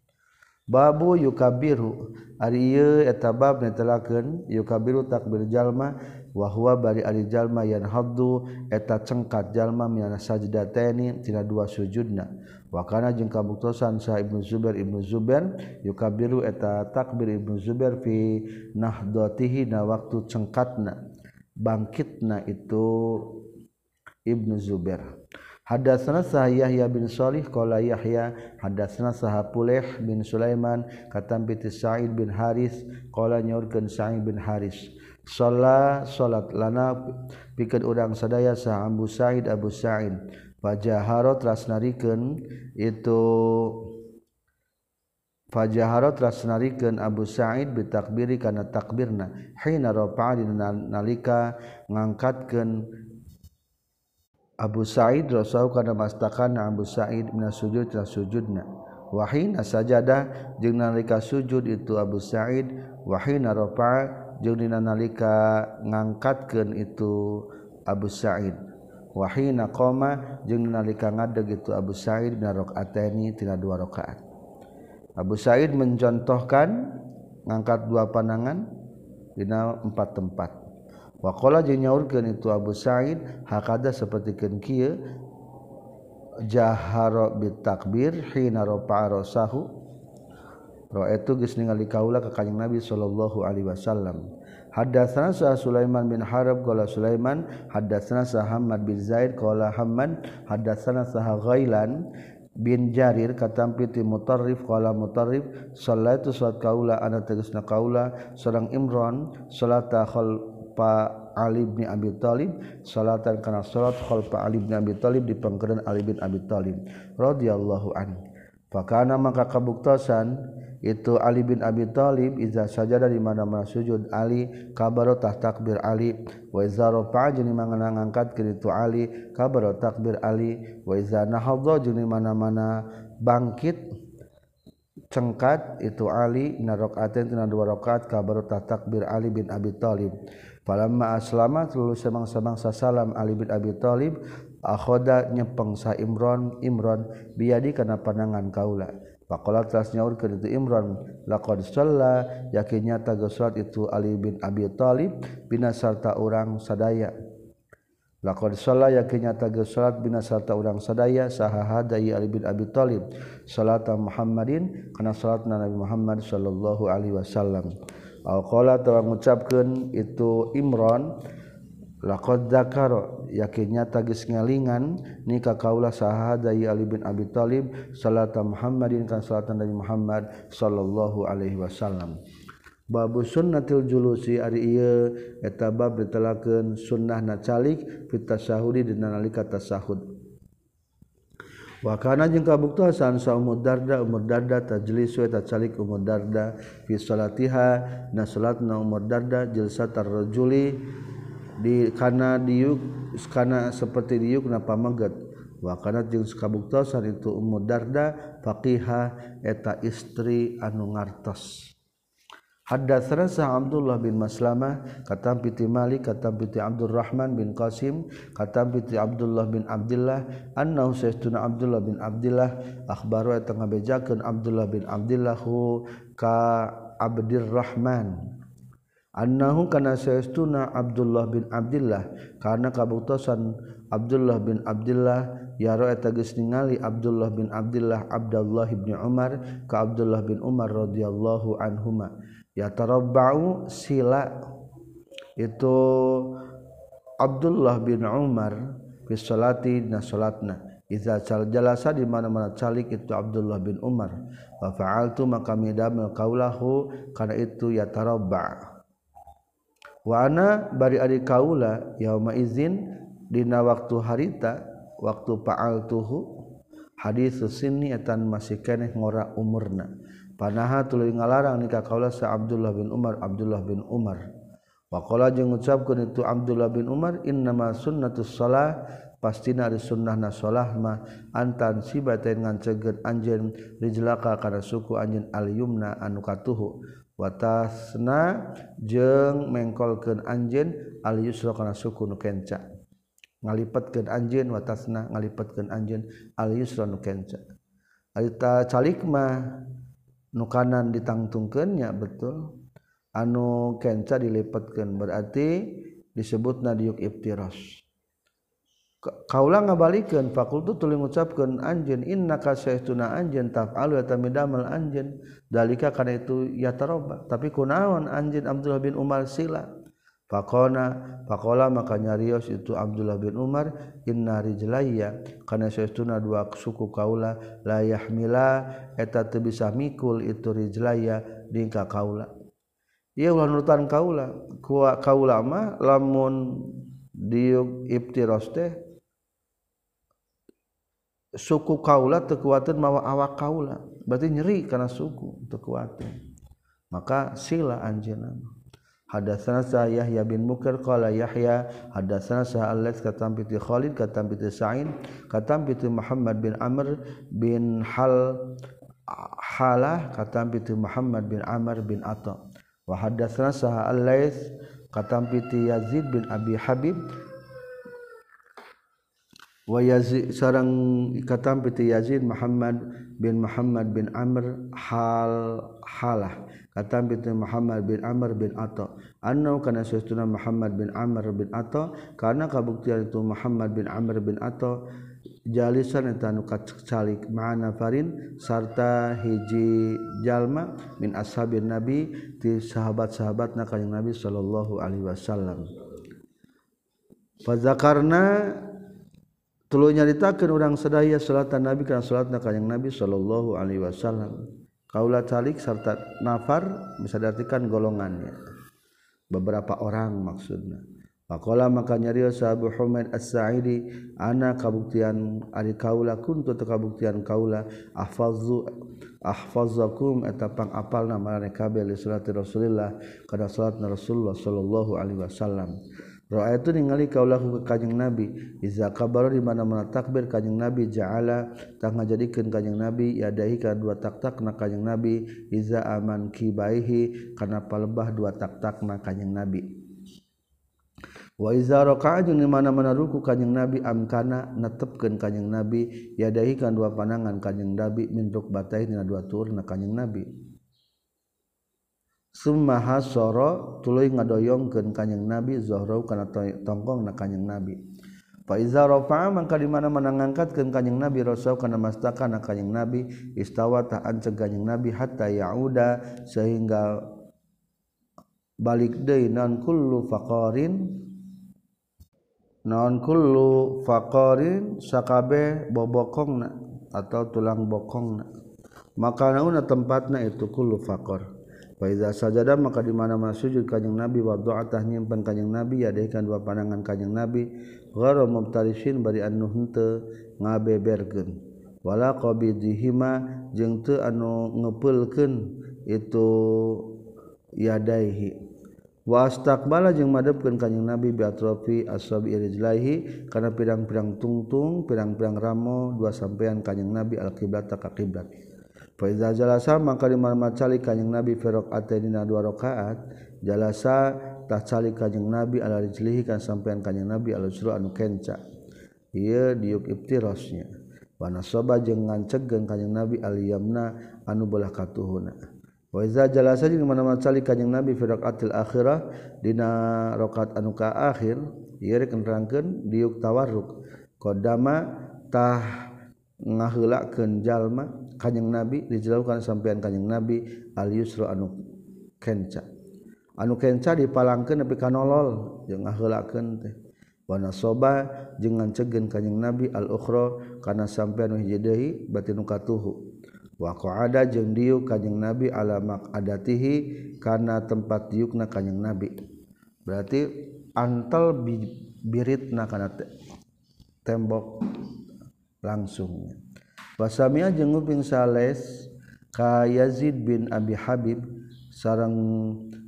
S1: babu yukabiru. Ari etabab netelakeun yukabiru takbir jalma wa huwa bari ari jalma yan haddu eta cengkat jalma minana sajdateni tina dua sujudna. Wa kana jeung kabuktosan sa Ibnu Zubair Ibnu Zubair yukabiru eta takbir Ibnu Zubair fi nahdatihi na waktu cengkatna bangkitna itu Ibnu Zubair. Hadatsana sah Yahya bin Shalih qala Yahya hadatsana sah Puleh bin Sulaiman katam bi Sa'id bin Haris qala nyaurkeun Sa'id bin Haris. Sala salat lana pikeun urang sadaya sah Abu Sa'id Abu Sa'id. Fajahara tras narikeun itu fajahara tras narikeun Abu Sa'id bitakbiri kana takbirna. Hina rafa'a nalika ngangkatkeun Abu Said rasau kana mastakan Abu Said min sujud tina sujudna wahina sajada jeung nalika sujud itu Abu Said wahina rafa jeung dina nalika ngangkatkeun itu Abu Said. Wahina qoma jeung nalika ngadeg itu Abu Said bin rakaataini tina dua rakaat. Abu Said mencontohkan ngangkat dua panangan dina empat tempat. wakola nyaurkan itu Abu Said hakada seperti kenkia jaharo bitakbir hina ropa rasahu. Roh itu geus ningali kaula ka kanjeng Nabi sallallahu alaihi wasallam. Hadatsana sa Sulaiman bin Harab qala Sulaiman hadatsana sa Hamad bin Zaid qala Hamad hadatsana sa Ghailan bin Jarir katampi ti Mutarrif qala Mutarrif sallaitu salat kaula ana tegasna kaula sareng Imran salata khal Ali bin Abi Thalib salatan kana salat khalfa Ali bin Abi Thalib di pangkeran Ali bin Abi Thalib radhiyallahu an fakana maka kabuktosan itu Ali bin Abi Thalib iza sajada di mana-mana sujud Ali kabaro takbir Ali wa iza rafa'a jeung mangana ngangkat itu Ali kabaro takbir Ali wa iza nahadha jeung mana-mana bangkit cengkat itu Ali na rakaatin dua rakaat kabaru takbir Ali bin Abi Thalib palama aslamat lulu samang-samang sasalam Ali bin Abi Thalib akhoda nyepeng sa Imron Imron biadi kana panangan kaula. Pakola telah nyaur ke itu Imron lakon sholla yakinnya taga surat itu Ali bin Abi Thalib bina serta orang sadaya. Lakon sholla yakinnya taga surat bina serta orang sadaya sahahadai Ali bin Abi Thalib salatan Muhammadin karena salat Nabi Muhammad sallallahu alaihi wasallam. Alqala telah mengucapkan itu Imron laqad zakaro yakinnya tagis ngalingan nikah kaulah sahada Ali bin Abi Thalib salat Muhammadin kan salatan dari Muhammad sallallahu alaihi wasallam. Babu sunnatil julusi ari ieu eta bab ditelakeun sunnah nacalik fit tasahudi dina nalika tasahud. Wakana jeung kabuktasan saumur darda umur darda tajlis wa tacalik umur darda fi salatiha na salatna umur darda jilsatar rajuli di kana diuk kana seperti diuk na pamaget wakana jeung kabuktasan itu umur darda faqiha eta istri anu ngartos. Hadatsana Abdullah bin Maslamah katam piti Malik katam piti Abdurrahman bin Qasim katam piti Abdullah bin Abdullah annahu sayyiduna Abdullah bin Abdullah akhbaru eta ngabejakeun Abdullah bin Abdullah ka Abdurrahman annahu kana sayyiduna Abdullah bin Abdullah karena kabuktosan Abdullah bin Abdullah yaro eta geus ningali Abdullah bin Abdullah Abdullah bin Umar ka Abdullah bin Umar radhiyallahu anhuma ya tarabba'u sila. Itu Abdullah bin Umar fi salati na salatna iza cal jalasa di mana-mana calik itu Abdullah bin Umar. Wa fa'altu maka midamel kaulahu karena itu ya tarabba wa ana bari ari kaula yauma izin dina waktu harita waktu fa'altuhu hadis sinni etan masih keneh ngora umurna panaha tuluy ngalarang nikah kaula sa Abdullah bin Umar Abdullah bin Umar. Waqala jeung ngucapkeun itu Abdullah bin Umar innama sunnatus shalah pastina ari sunnahna shalah mah antan sibatain ngancegeun anjeun rijlaka kana suku anjeun al yumna anu katuhu. Watasna jeung mengkolkeun anjeun al yusra kana suku nu kenca. Ngalipatkeun anjeun watasna ngalipatkeun anjeun al yusra nu kenca. Alita calikma nukanan ditangtungkannya betul. Anu kenca dilipatkan berarti disebut nadiuk ibtiros kaulah ngabalikan fakultu tuli mengucapkan anjen inna kasyaituna anjen taf'alu ya tamidamal anjen dalika karena itu ya taroba tapi kunaon anjen Abdullah bin Umar sila. Pakona pakola maka nyarios itu Abdullah bin Umar inna rijlaya kana saestuna dua suku kaula la yahmila eta teu bisa mikul itu rijlaya dingka kaula. Ieu ulah nurutan kaula, Kua kaula mah lamun diuk ibtiros teh suku kaula teu kuateun mawa awak kaula. Berarti nyeri karena suku teu kuateun. Maka sila anjeunna. Hadatsana sa Yahya bin Mukir qala Yahya hadatsana sa Al-Laits katam bi Khalid katam bi Sa'in katam bi Muhammad bin Amr bin Hal Halah katam bi Muhammad bin Amr bin Atha wa hadatsana sa Al-Laits katam bi Yazid bin Abi Habib wayazi sarang ikatam piti Yazid Muhammad bin Muhammad bin Amr hal halah. Katam piti Muhammad bin Amr bin Atta. Annau kana sesuna Muhammad bin Amr bin Atta. Karena kabuktian itu Muhammad bin Amr bin Atta jalisan eta nu kacalik ma'ana farin sarta hiji jalma min ashabin nabi ti sahabat-sahabatna kanjeng nabi sallallahu alaihi wasallam. Fazakarna tulu nyaritakeun urang sadaya salatan Nabi kana salatna ka Kanjeng Nabi sallallahu alaihi wasallam. Kaula talik serta nafar bisa diartikan golongannya. Beberapa orang maksudnya. Pakola maka nyario sahabu Humaid As-Sa'idi ana kabuktian ari kaula kuntu teu kabuktian kaula ahfazu ahfazakum eta pangapalna marane kabeh li salati Rasulillah kada salatna Rasulullah sallallahu alaihi wasallam. Roa itu ningali kaulahu ke kanjeng Nabi. Iza kabar di mana mana takbir kanjeng Nabi jaala tak ngajadikan kanjeng Nabi yadahi ka dua tak-tak na kanjeng Nabi iza aman kibaihi kana palebah dua tak-tak na kanjeng Nabi. Wa iza raka'a jeung di mana-mana ruku kanjeng Nabi amkana netepkeun kanjeng Nabi yadahi kan dua panangan kanjeng Nabi min rukbatai dina dua tur na kanjeng Nabi. Summa hasara tuluy ngadoyongkeun kanjing Nabi zahrau kana tongkong na kanjing Nabi. Fa iza rafa'a mangka di mana-mana ngangkatkeun kanjing Nabi rasau kana mastaka na kanjing Nabi istawa ta anceg kanjing Nabi hatta yauda sehingga balik deui non kullu faqarin non kullu faqarin sakabe bobokongna atau tulang bokongna maka nauna tempatna itu kullu faqar Faiza sajadah maka di mana-mana sujud kanjeng Nabi wa do'atah nyimpan kanjeng Nabi yadaikan dua pandangan kanjeng Nabi ghara mubtarisin bari anu henteu ngabeberkeun. Wala qabidihima jeung teu anu ngepelkeun itu yadaihi. Wastakbala jeung madepkeun kanjeng Nabi bi atrofi ashabi rijlaihi kana pirang-pirang tungtung pirang-pirang ramo dua sampean kanjeng Nabi al qiblat ka kiblat Faiza jalasa maka di mana cali kanjeng Nabi firok atedina dua rakaat jalasa tah calik kanjeng Nabi ala rijlihi kan sampean kanjeng Nabi ala suru anu kenca. Ieu diuk ibtirosnya. Wa nasaba jeung ngancegeun kanjeng Nabi al yamna anu belah katuhuna. Wa iza jalasa jeung mana calik kanjeng Nabi firok atil akhirah dina rakaat anu ka akhir ieu rek nerangkeun diuk tawarruk. Qadama tah ngaheulakeun jalma kanyeng nabi dijauhkan sampeyan kanyeng nabi al yusra anu kenca. Anu kenca dipalangkeun nepi kanolol jeung ngaheulakeun teh. Wana soba jeung ngancegeun kanyeng nabi al ukhra kana sampeyan hiji deui batinu katuhu. Wa qa'ada jeung diu kanyeng nabi ala maqadatihi kana tempat diukna kanyeng nabi. Berarti antal biritna kana tembok langsungnya. Wasamiya jeung nguping sales ka Yazid bin Abi Habib sarang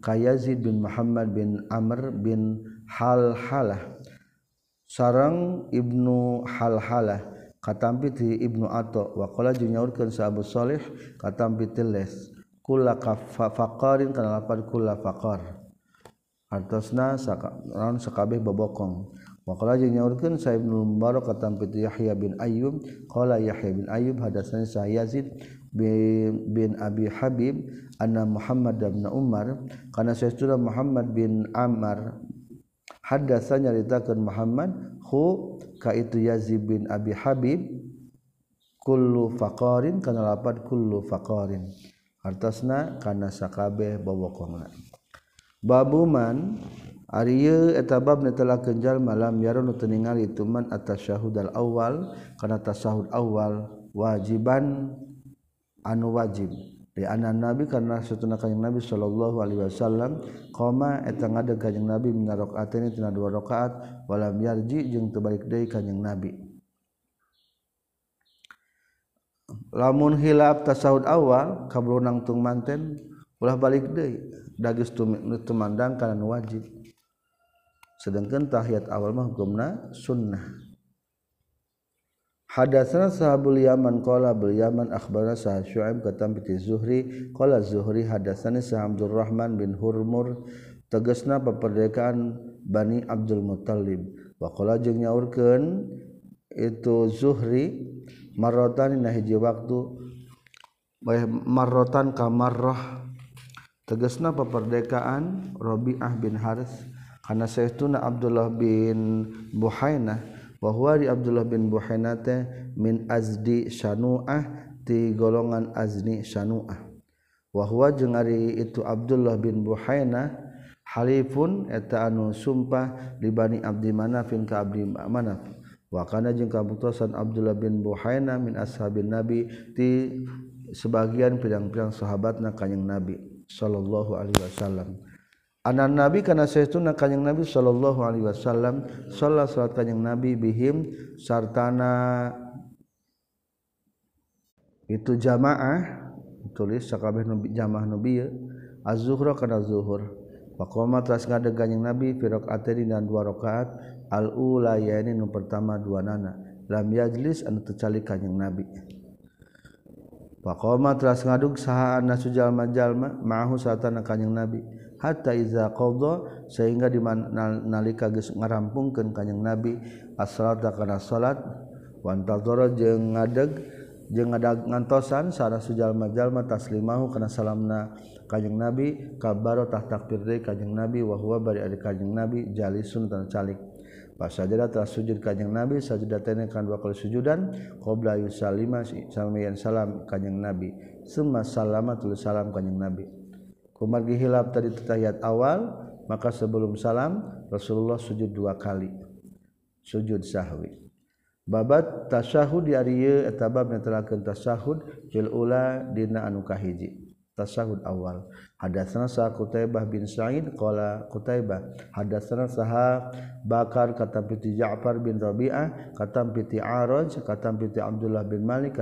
S1: ka Yazid bin Muhammad bin Amr bin Halhalah. Sarang Ibnu Halhalah katampi ti Ibnu Atha wa qala jeung nyaurkeun sa Abu Shalih katampi ti Les. Kula faqarin kana lapar kula faqar. Artosna sakabeh bobokong Maqala jeung nyaurkeun Sa'ib bin Mubarak katam pitu Yahya bin Ayyub. Qala Yahya bin Ayyub hadatsana sa Yazid bin, bin Abi Habib anna Muhammad bin Umar. Kana saestuna Muhammad bin Ammar hadatsa nyaritakeun Muhammad hu ka itu Yazid bin Abi Habib kullu faqarin kana lapad kullu faqarin. Hartasna kana sakabeh bobokongna babuman Ariye etabab netela kenjal malam yaron teningal ituman atas syahudal awal karena tasahud awal wajiban anu wajib. Di anak nabi karena setuna kanjeng nabi sallallahu alaihi wasallam koma eta ngadeg kanjeng nabi mina rakaatini tina dua rakaat walam yarji jeung teu balik deui kanjeng nabi. Lamun hilap tasahud awal kablonang tung manten ulah balik deui. Dagis tumandang kana wajib. Sedangkan tahiyat awal mah hukumna sunnah. Hadatsana sahabul Yaman qala bil Yaman akhbarana sah Syuaib katam bi Zuhri qala Zuhri hadatsani sah Abdul Rahman bin Hurmur tegasna peperdekaan Bani Abdul Muttalib. Wa qala jeung nyaurkeun itu Zuhri marrotan na hiji waktu marrotan kamarrah tegasna peperdekaan Rabi'ah bin Haris karena Syekhuna Abdullah bin Buhainah bahwa di Abdullah bin Buhainah teh min azdi syanu'ah ti golongan azni syanu'ah. Wahwa jeung ari itu Abdullah bin Buhainah halifun eta anu sumpah di Bani Abdi Manafin ka Abdi Manaf. Wa kana jeung kabuktosan Abdullah bin Buhainah min ashabin Nabi ti sebagian pirang-pirang sahabatna kanjing Nabi sallallahu alaihi wasallam. Anak nabi karena itu kanyang nabi sallallahu alaihi wasallam salat salat kanyang nabi bihim sartana. Itu jamaah tulis sakabeh jamaah nabi az-zuhra kana zuhur. Wa qoma teras ngadeg kanyang nabi fi rakaat dan dua rakaat al ula yaini nu pertama dua nana. Lam yajlis anu tercali kanyang nabi. Wa qoma teras ngadug saha anasu jalma-jalma ma'ahu satana kanyang nabi hatta iza qadha sehingga di nalika geus ngarampungkeun kanjing nabi as-salata kana salat wa jeung ngadeg jeung ngadag ngantosan sareng sujalma-jalma taslimahu kana salamna kanjing nabi kabaro tah takbir deui kanjing nabi wa huwa bari ari kanjing nabi jalisun tan calik. Pasajada telah sujud kanjeng Nabi sajada tanya kan dua kali sujudan qabla yusalima salamiyan salam kanjeng Nabi summa salama tulis salam kanjeng Nabi. kumargi hilap tadi tetayat awal maka sebelum salam Rasulullah sujud dua kali. Sujud sahwi. Babat tasahud di ari ieu eta bab netelakeun tasahud fil ula dina anu kahiji. Tasahud awal. Hadatsana sa Qutaibah bin Sa'id qala Qutaibah hadatsana saha Bakar kata piti Ja'far bin Rabi'ah kata piti Araj kata piti Abdullah bin Malik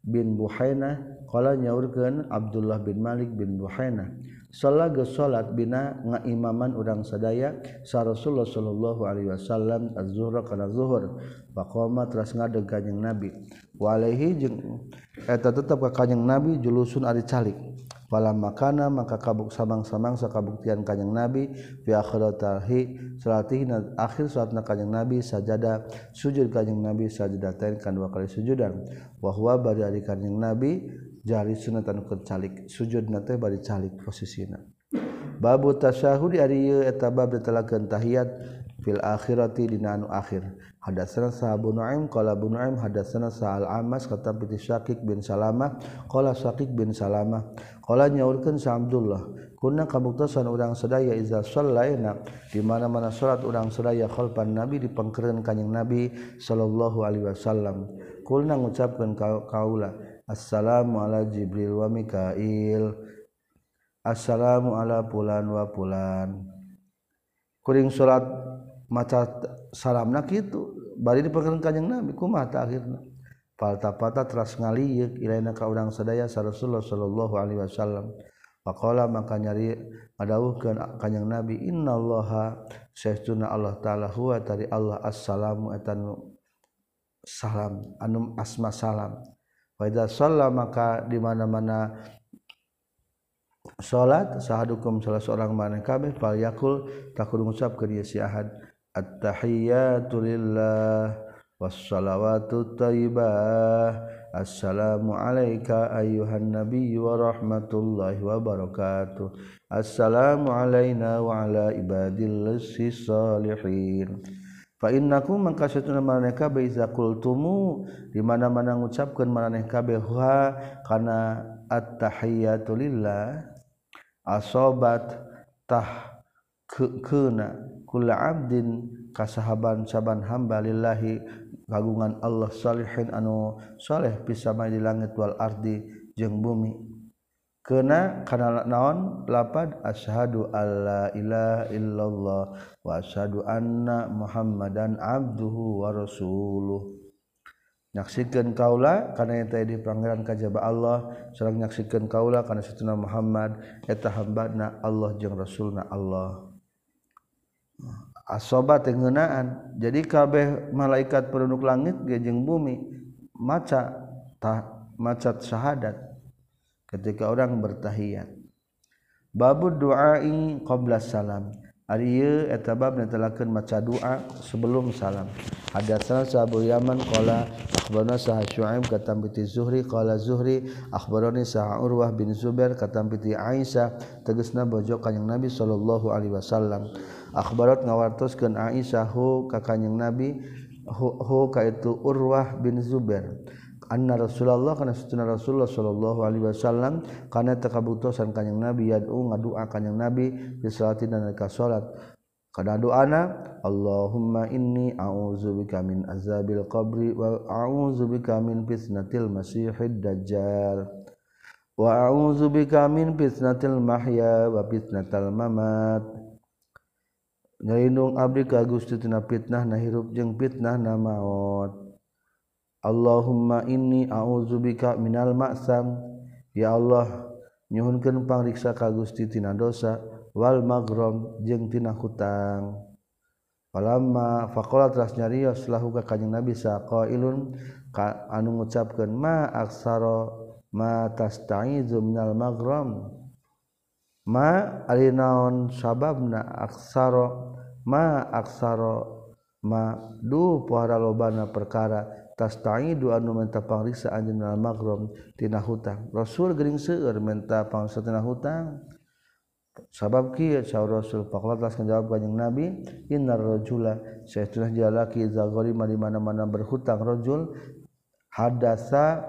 S1: bin Buhainah Kala nyaurkeun Abdullah bin Malik bin Buhaina. Salat ge salat bina ngaimaman urang sadaya sa Rasulullah sallallahu alaihi wasallam az-zuhra kana zuhur. Faqama teras ngadeg kanjing Nabi. Wa alaihi jeung eta tetep ka kanjing Nabi julusun ari calik. Pala makana maka kabuk samang-samang sakabuktian kanjing Nabi fi akhiratahi salatih akhir salatna kanjing Nabi sajada sujud kanjing Nabi sajadatain kan dua kali sujudan wa huwa bari ari kanjing Nabi jari sunatan calik sujud nate bari calik posisina babu tasyahud ari eta bab ditelakeun tahiyat fil akhirati dina anu akhir. Hadatsana sahabu nuaim qala bu nuaim hadatsana sa'al amas kata bi syakik bin salamah qala syakik bin salamah qala nyaurkeun sa abdullah kunna kabuktasan urang sadaya iza sallaina di mana-mana salat urang sadaya khalfan nabi di pangkeureun kanjing nabi sallallahu alaihi wasallam. Kulna ngucapkeun kaula Assalamu ala Jibril wa Mikail. Assalamu ala pulan wa pulan. Kuring surat maca salamna kitu bari dipekeun Kanjeng Nabi kumaha akhirna? Faltafata teras ngaliuk ilaina ka urang sadaya Rasulullah sallallahu alaihi wasallam. Faqala maka nyari madawuhkeun Kanjeng Nabi innallaha sayyiduna Allah taala huwa tari Allah assalamu etanu salam anum asma salam. Faida sholat maka di mana-mana salat sahadukum salah seorang mana kabeh fal yakul takun ngucap ke dia si ahad. At-tahiyatu lillah wassalawatu thayyibah assalamu alayka ayyuhan nabiy wa rahmatullahi wa barakatuh. Assalamu alayna wa ala ibadillah salihin. innaku mengkasuna maneh kabeh zakultumu di mana-mana ngucapkeun maneh kabeh ha kana at-tahiyatulillah asobat tah kena kula abdin kasahaban saban hamba lillahi kagungan Allah salihin anu saleh pisama di langit wal ardi jeung bumi. kena kana naon? Lapad asyhadu alla ilaha illallah wa asyhadu anna muhammadan abduhu wa rasuluh. Nyaksikeun kaula kana eta di pangeran kajaba Allah. Sareng nyaksikeun kaula kana satuna Muhammad. Eta hambana Allah jeung rasulna Allah. Asoba teu ngeunaan. Jadi kabeh malaikat penduduk langit ge jeung bumi maca ta, maca syahadat. ketika orang bertahiyat babu duai qabla salam. Ari ieu eta bab netelakeun maca doa sebelum salam. Hadatsana sahabu yaman qala akhbarana sah syuaib katam bi zuhri. Qala zuhri akhbarani sah urwah bin zubair katam bi aisyah. Tegasna bojo kanjing nabi sallallahu alaihi wasallam. Akhbarat ngawartoskeun aisyah hu ka kanjing nabi hu, hu ka itu urwah bin zubair. anna Rasulullah kana sutuna Rasulullah sallallahu alaihi wasallam kana takabutusan kanjing Nabi yad'u ngadua kanjing Nabi bi salatin dan ka salat kana doana Allahumma inni a'udzubika min azabil qabri wa a'udzubika min fitnatil masiihid dajjal. Wa a'udzubika min fitnatil mahya wa fitnatal mamat. Nyalindung abdi ka Gusti tina fitnah na hirup jeung fitnah na maut Allahumma ini a'udzubika minal maksam ya Allah nyuhunkeun pangriksa ka Gusti tina dosa wal magrom jeung tina hutang. Falamma faqala teras nyarios lahu ka kanjing Nabi saqailun ka anu ngucapkeun ma aksara ma tasta'izu minal magrom ma alinaon sababna aksara? Ma aksara ma du pohara lobana perkara tasta'idu anu menta pangriksa anjeun minal tina hutang. Rasul gering seueur menta pangriksa tina hutang. Sabab kieu saur rasul faqala tas jawab kanjing nabi innar rajula saestuna jalaki iza gharima di mana-mana berhutang rajul hadasa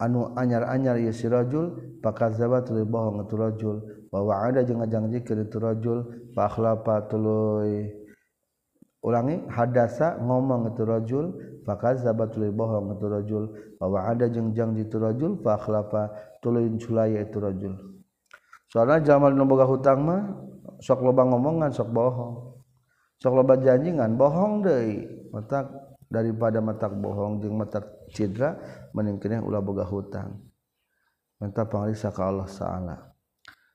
S1: anu anyar-anyar ieu si rajul pakazaba tuluy bohong itu rajul wa wa'ada jeung ngajangjikeun itu rajul fa akhlafa tuluy. ulangi hadasa ngomong itu rajul fakazaba tuluy bohong itu rajul. Bahwa ada jeung janji itu rajul fa akhlafa tuluy culaya itu rajul. Soalna jalma nu boga hutang mah sok loba ngomongan sok bohong. Sok loba janji ngan bohong deui. Matak daripada matak bohong jeung matak cidra mending ulah boga hutang. Menta pangrisa ka Allah saala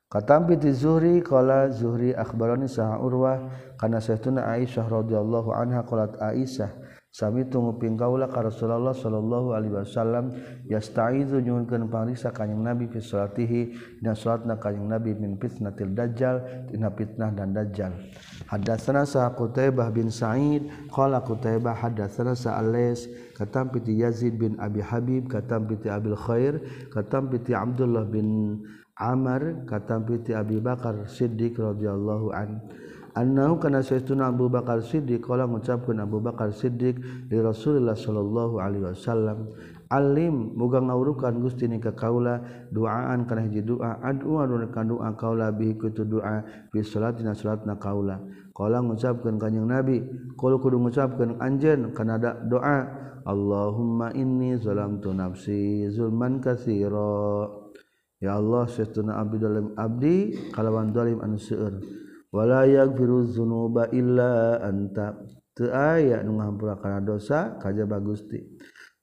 S1: Katampi ti Zuhri qala Zuhri akhbarani saha Urwah kana saytuna Aisyah radhiyallahu anha qalat Aisyah sami tunguping kaula ka Rasulullah sallallahu alaihi wasallam yastaizu nyuhunkeun pangriksa kanjing Nabi fi salatihi dina salatna kanjing Nabi min fitnatil dajjal tina fitnah dan dajjal. Hadatsana Sa Qutaibah bin Sa'id qala Qutaibah hadatsana Sa Alais katampi ti Yazid bin Abi Habib katampi ti Abil Khair katampi ti Abdullah bin Amar katampiti Abi Bakar Siddiq radhiyallahu an annahu kana sayyiduna Abu Bakar Siddiq qala ngucapkeun Abu Bakar Siddiq li Rasulullah sallallahu alaihi wasallam Alim muga ngawurukan Gusti ni ka kaula duaan kana hiji doa ad'u anu ka doa kaula bihi kutu doa fi salatina salatna kaula. Qala ngucapkeun kanjing Nabi qul kudu ngucapkeun anjeun kana doa Allahumma inni zalamtu nafsi zulman katsira. Ya Allah setuna abdi dalam abdi kalawan zalim anu seueur. Wala yaghfiru dzunuba illa anta. Teu aya nu ngahampura kana dosa kajaba Gusti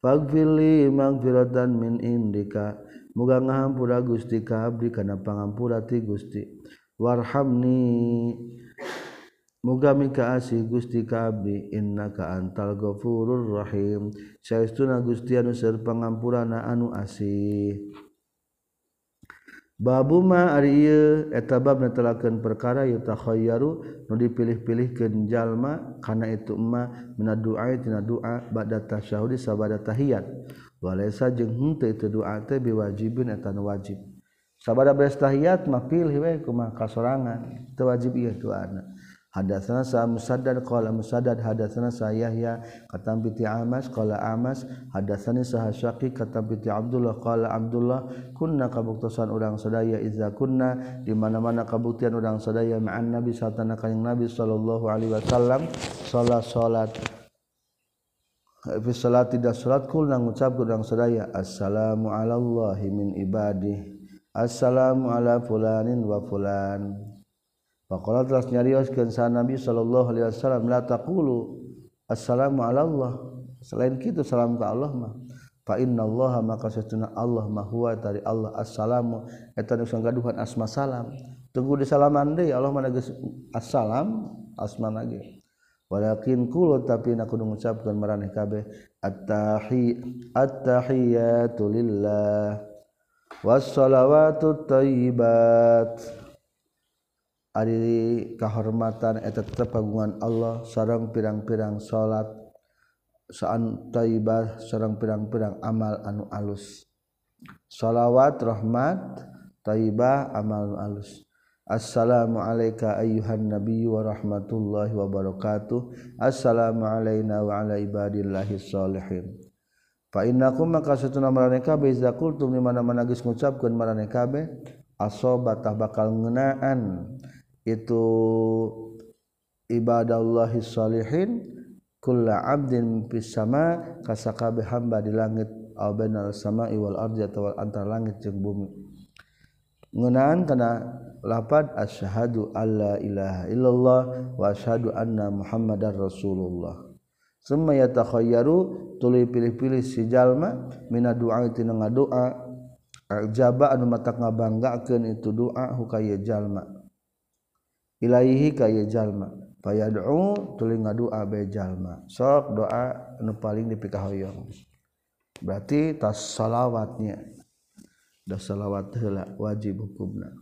S1: faghfirli maghfiratan min indika. Muga ngahampura Gusti ka abdi kana pangampura ti Gusti. Warhamni. Muga mikaasih Gusti ka abdi. Innaka antal ghafurur rahim. Saestuna Gusti anu seur pangampurana anu asih. Babuma eta etabab netelaken perkara yutakhoyaru nu dipilih-pilih jalma kana itu emma minaduatina doa bada tasyahudi sabada tahiyat walaysa jeung henteu itu doa teh biwajibin eta wajib. Sabada beres tahiyat mah pilih we kumaha kasorangan teu wajib ieu du'ana Hadatsana sa Musaddad qala Musaddad hadatsana sa Yahya kata binti Amas qala Amas hadatsani sa Hasyaqi kata binti Abdullah qala Abdullah kunna kabuktosan urang sadaya iza kunna di mana-mana kabuktian urang sadaya ma'an Nabi satana kanjing Nabi sallallahu alaihi wasallam salat salat fi salat tidak salat kul nang ngucap urang sadaya assalamu ala Allah min ibadih assalamu ala fulanin wa fulan Pakola telah nyarioskan sa Nabi Shallallahu Alaihi Wasallam la taqulu assalamu ala Allah. Selain kita salam ke Allah mah. Fa inna Allah maka sesuna Allah mah huwa dari Allah. Assalamu eta nu sanggaduhan asma salam. Tunggu di salaman deui Allah mah geus assalam asma nage. Walakin kulo tapi nak kudu ngucapkeun maraneh kabeh at-tahi at-tahiyatu lillah was-salawatu thayyibat Ari kahormatan eta tepagungan Allah sareng pirang-pirang salat saan taibah sarang pirang-pirang amal anu alus. Shalawat rahmat taibah amal anu alus. Assalamualaikum ayyuhan nabiyyu wa rahmatullahi wa barakatuh. Assalamu alayna wa ala ibadillahi salihin. Fa innakum maka satuna marane kabeh iza kultum di mana-mana geus ngucapkeun marane kabeh asobatah bakal ngeunaan itu ibadallahissolihin kulla abdin fis sama kasakabe hamba di langit aw bainal sama'i wal ardi atawa antara langit jeung bumi. Ngeunaan kana lapad asyhadu alla ilaha illallah wa asyhadu anna muhammadar rasulullah. Summa yatakhayyaru tuluy pilih-pilih si jalma mina doa tina ngadoa ajaba anu mata ngabanggakeun itu doa hukaya jalma. ilaihi kaya jalma. Payad'u tuling ngadua bae jalma. Sok doa nu paling dipikahoyong. Berarti tas salawatnya. Das salawat heula wajib hukumna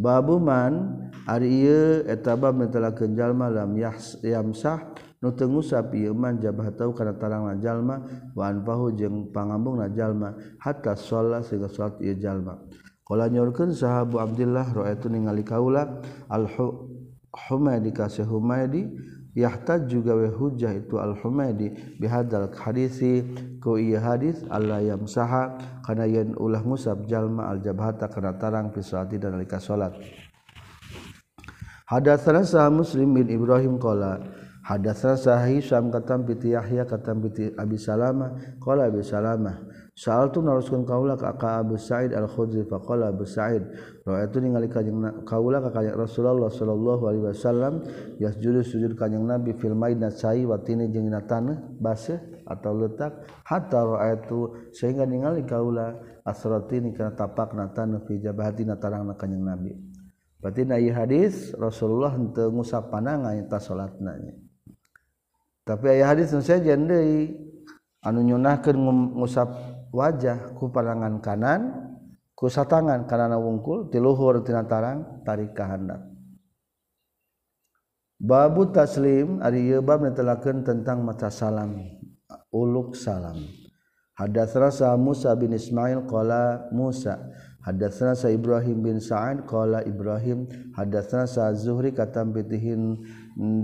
S1: babuman ari ieu eta bab netelakeun jalma lam yamsah nu teu ngusap ieu man jabhatau kana tarangna jalma wa anfahu jeung pangambungna jalma hatta sholat sehingga salat ieu jalma. Qala nyorkeun sahabu Abdullah raaitu ningali kaula al Humaydi kasih Humaydi yahtaj juga we hujjah itu al Humaydi bihadal hadisi ku iya hadis Allah yang saha kana yen ulah musab jalma al jabhata kana tarang fi salati dan alika salat. Hadatsana sah Muslim bin Ibrahim qala hadatsana sah Hisam katam bi Yahya katam bi Abi Salama qala Abi Salama Saal tu naruskan kaula ka ka Abu Sa'id Al-Khudri faqala Abu Sa'id raaitu ningali kanjing kaula ka kanjing Rasulullah sallallahu alaihi wasallam yasjudu sujud kanjing Nabi fil maidna sa'i wa tini jeung dina taneuh baseuh atawa leutak hatta raaitu sehingga ningali kaula asratini kana tapakna taneuh fi jabahatina tarangna kanjing Nabi. Berarti na hadis Rasulullah henteu ngusap pandangan eta salatna tapi aya hadis nu sejen deui anu nyunahkeun ngusap wajah ku padangan kanan kusa tangan kanana wungkul tiluhur tina tarang tarik ka handap babu taslim ari bab netelakeun tentang maca salam uluk salam. Hadatsna sa Musa bin Ismail qala Musa. Hadatsna sa Ibrahim bin Sa'ad qala Ibrahim. Hadatsna sa Zuhri katam bitihin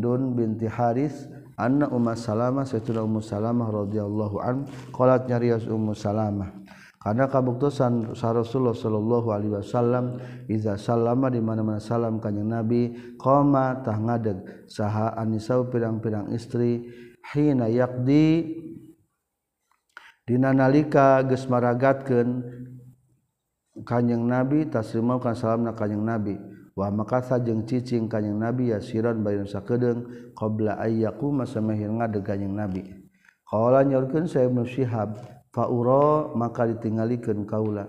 S1: dun binti Haris. anna Umma Salamah setuna Ummu Salamah radhiyallahu an qalat nyarios Ummu Salamah karena kabuktosan Rasulullah sallallahu alaihi wasallam iza salama di mana-mana salam kanjing Nabi qoma tah ngadeg saha anisau pirang-pirang istri hina yaqdi dina nalika geus maragatkeun kanjing Nabi taslimau kan salamna kanjing Nabi. Wah makasa jeung cicing kanyeng nabi ya siron bay sakedeng kedeng qbla ayyaku masamehir ngade kanyeng nabi. Qala nyorkeun saya Ibnu Syihab faura maka ditinggalikeun kaula.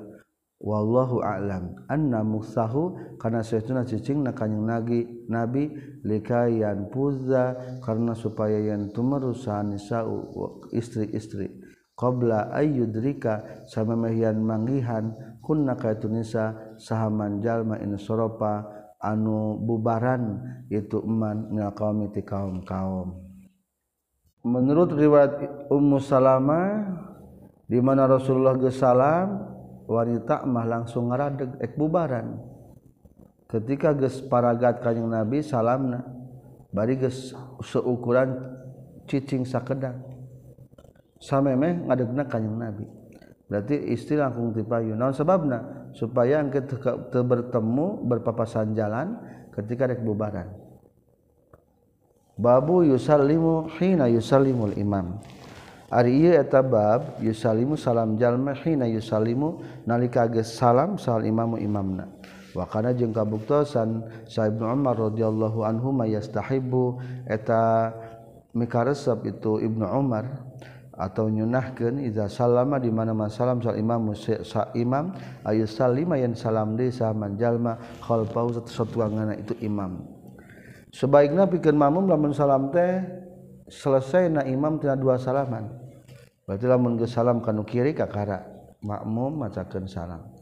S1: Wallahu a'lam anna musahu kana saytuna cicing na kanyeng nabi nabi likayan puza karena supaya yang tumerusan nisa'u istri-istri qabla ayyudrika sama mehian manggihan kunna nisa sahaman jalma in soropa anu bubaran itu eman minal kaum ti kaum kaum menurut riwayat Ummu Salama di mana Rasulullah gesalam wanita mah langsung ngaradeg ek bubaran. Ketika ges paragat kanjing Nabi salamna bari ges seukuran cicing sakedang. Samemeh ngadegna kanjing Nabi. berarti istri langkung tipayu. Naon sebabna supaya ketika bertemu berpapasan jalan ketika rek bubaran babu yusallimu hina yusallimul imam. Ari ieu eta bab yusallimu salam jalma hina yusallimu nalika geus salam sal imamu imamna. Wa kana jeung kabuktosan sa Ibnu Umar radhiyallahu anhu ma yastahibu eta mikaresep itu Ibnu Umar. atau nyunahkan iza salama di mana mana salam sal imam sa imam ayu salima yang salam deui saman jalma khalfau satuangana itu imam. Sebaiknya pikeun mamum lamun salam teh selesai na imam tina dua salaman. Berarti lamun geus salam kanu kiri kakara makmum macakeun salam.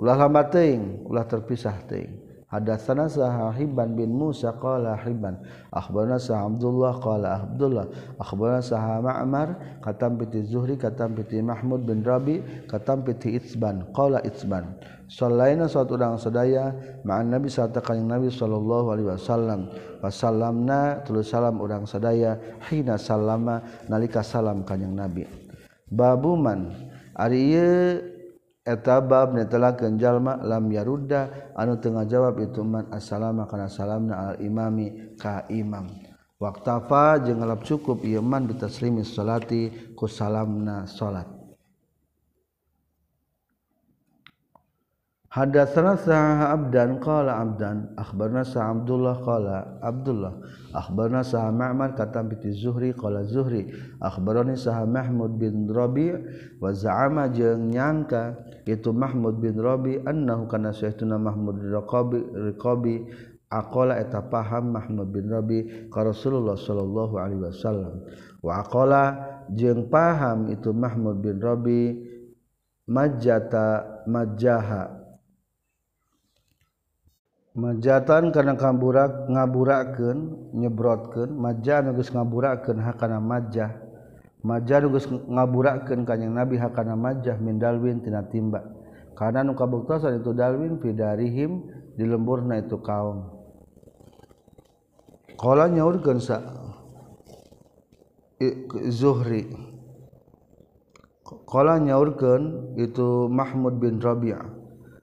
S1: Ulah lama teuing ulah terpisah teuing. Hadatsana Sahiban bin Musa qala Hiban akhbarana Sa Abdullah qala Abdullah. Akhbarana Sa Ma'mar katam piti Zuhri katam piti Mahmud bin Rabi katam piti Itsban qala Itsban. Sallaina suatu urang sadaya ma'an Nabi sarta kanjing Nabi sallallahu alaihi wasallam. Wasallamna tulus salam urang sadaya hina salama nalika salam kanjing Nabi. Babuman ari ieu etabab netela kenjallma lam yaruda anu tengah jawab ituman assalama kana salamna al imami ka imam. Waktafa jeung ngelap cukup ieu man bitaslimi ku salamna salat. Hadatsana Sa'ah Abdan qala Abdan akhbarna Sa Abdullah qala Abdullah akhbarna Sa Ma'mar katam bi Zuhri qala Zuhri akhbarani Sa Mahmud bin Rabi' wa za'ama jeung nyangka itu Mahmud bin Rabi' annahu kana sayyiduna Mahmud Raqabi Raqabi aqala eta paham Mahmud bin Rabi ka Rasulullah sallallahu alaihi wasallam wa aqala jeung paham itu Mahmud bin Rabi majjata majjaha majatan karena kamburak ngaburaken nyebrotken maja nugus ngaburaken hakana majah. Maja nugus ngaburaken kanyang nabi hakana majah min dalwin tina timba. Karena nu kabuktosan itu dalwin fidarihim di lemburna itu kaum. Kala nyaurkeun sa Zuhri. Kala nyaurkeun itu Mahmud bin Rabi'ah.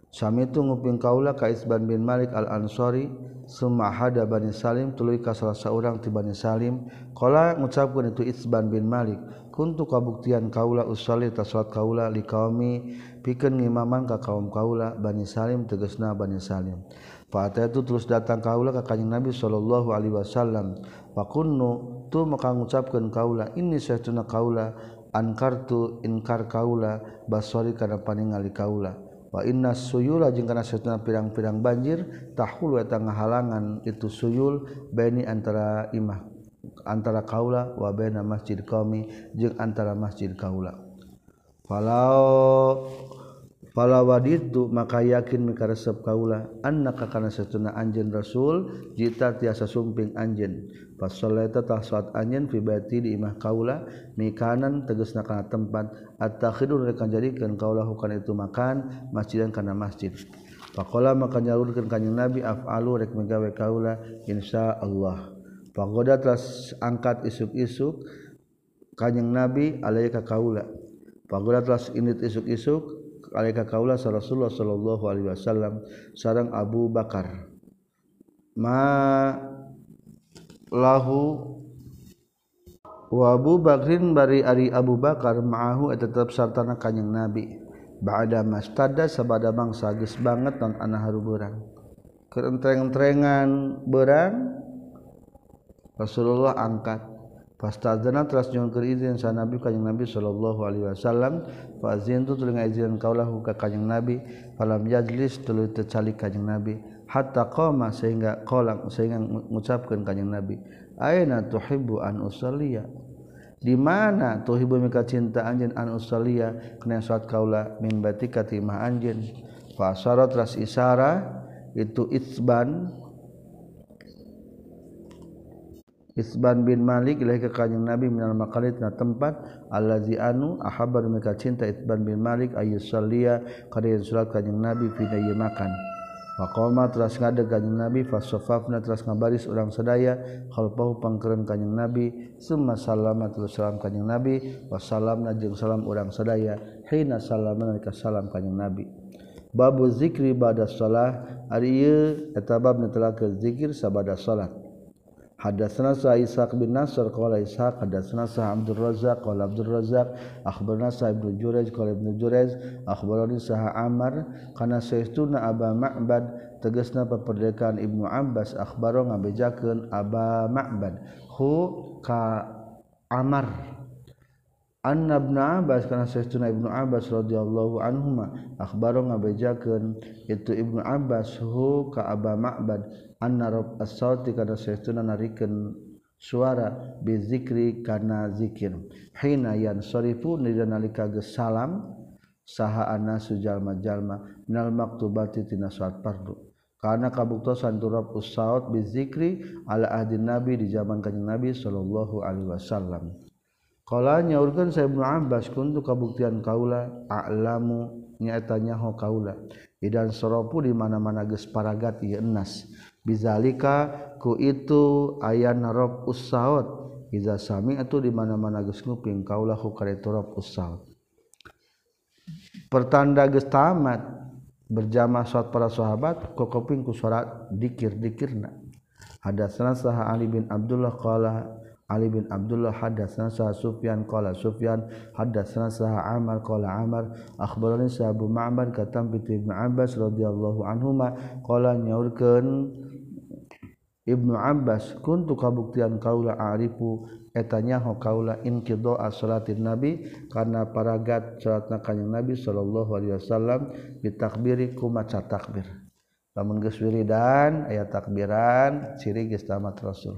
S1: Sami itu nguping kaula kaisban bin Malik al-Ansori summa hada Bani Salim tuluy ka salah seorang ti Bani Salim. Qala ngucapkeun itu Isban bin Malik kuntu kabuktian kaula usolli ta salat kaula li qaumi pikeun ngimaman ka kaum kaula Bani Salim tegasna Bani Salim. Fa itu terus datang kaula ka kanjing Nabi sallallahu alaihi wasallam fa kunnu tu maka ngucapkeun kaula ini saestuna kaula ankartu inkar kaula basori kana paningali kaula wa inna suyula jeung kana satuna pirang-pirang banjir tahul eta halangan itu suyul baini antara imah antara kaula wa baina masjid qaumi jeung antara masjid kaula. Falau fala waditu maka yakin mika resep kaula annaka kana satuna anjeun rasul jita tiasa sumping anjeun. Fasolaita tah salat anjen fi baiti di imah kaula mikanan tegasna kana tempat at-takhidun rekan jadikeun kaula hukana itu makan masjidan kana masjid. Pakola maka nyalurkeun kanjing Nabi af'alu rek megawe kaula insyaallah. Pagoda telah angkat isuk-isuk kanjing Nabi alaihi kaulah. kaula. Telah indit isuk-isuk alaihi ka kaula Rasulullah sallallahu alaihi wasallam sarang Abu Bakar. Ma lahu wabu Bakrin bari Ari Abu Bakar maahu tetap sartana kanyeng nabi. Ba'da mastada sabada bangsa geus banget non ana haruburang. Keurentreng-entrengan berang Rasulullah angkat. Fastadzana teras nyuwun keur izin sa Nabi kanjing Nabi sallallahu alaihi wasallam fa azintu tuluy ngaizin kaulahu ka kanjing Nabi falam yajlis tuluy tecalik kanjing Nabi. Hatta qama sehingga qala sehingga ngucapkeun kanjing Nabi aina tuhibbu an usalliya? Di mana tuhibbu mika cinta anjeun an usalliya? Kana salat kaula min batika timah anjeun fa asara teras isara itu itsban. Isban bin Malik ilahi ke kanjeng Nabi minal makalit na tempat. Allazi anu ahabar mereka cinta Isban bin Malik ayus salia kada surat kanjeng Nabi fi makan Makoma teras ngadeg kanjeng Nabi fasofafna teras ngabaris urang sedaya khalfahu pangkeren kanjeng Nabi summa salama terus salam kanjeng Nabi wassalamna jeung salam urang sedaya hina salama nalika salam kanjeng Nabi. Babu zikri ba'da shalah ari ieu eta bab netelakeun zikir sabada salat Hadatsana sa Ishaq bin Nasr qala Ishaq hadatsana sa Abdul Razzaq qala Abdul Razzaq akhbarana sa Ibnu Jurayj qala Ibnu Jurayj akhbarani sa Amr kana saestuna Aba Ma'bad tegasna paperdekaan Ibnu Abbas. Akhbaro ngabejakeun Aba Ma'bad. Hu ka Amr Anna Ibnu Abbas kana saestuna Ibnu Abbas radhiyallahu anhuma. Akhbaro ngabejakeun itu Ibnu Abbas. Hu ka Aba Ma'bad annarob as-sauti kana saestuna narikeun suara bizikri kana zikir. Hina yan sarifu nalika geus salam saha anasu jalma-jalma minal maktubati tina salat fardu karena kabuktosan turab usaut bizikri ala ahdi nabi di zaman kanjeng nabi sallallahu alaihi wasallam. Kala nyaurkeun saya Ibnu Abbas kuntu kabuktian kaula a'lamu nyaeta nyaho kaula. Idan soropu di mana-mana geus paragat ieu enas. Bizalika ku itu ayat narob usaud iza sami itu di mana-mana geus nguping kaulah ku kareta rob usaud pertanda geus tamat berjamaah salat para sahabat kokoping ku salat dikir-dikirna. Hadatsana saha Ali bin Abdullah qala Ali bin Abdullah hadatsana sa Sufyan qala Sufyan hadatsana sa Amar qala Amar akhbarani sa Abu Ma'bad katam bi Ibnu Abbas radhiyallahu anhuma qala nyaurkeun Ibnu Abbas kuntu kabuktian kaula arifu? Etanyaho kaula inqidoa salatin nabi karena paragat salat kanjing nabi sallallahu alaihi wasallam bitakbiri ku maca takbir. Lamun geus wiridan aya takbiran ciri geus tamat rasul.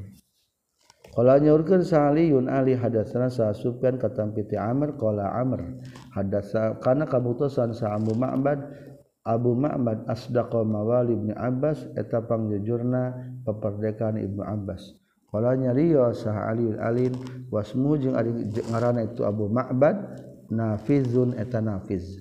S1: Kala nyaurkeun Saliyun Ali hadatsana Sa'sufyan katam piti Amr. Qala Amr hadatsa kana kabuktosan Sa'amu Ma'bad. Abu Ma'bad asdaqa mawali Ibnu Abbas eta pangjujurna peperdekaan Ibnu Abbas. Qala nyariyo sah Ali Alin wasmu jeung ari ngaranna itu Abu Ma'bad nafizun eta nafiz.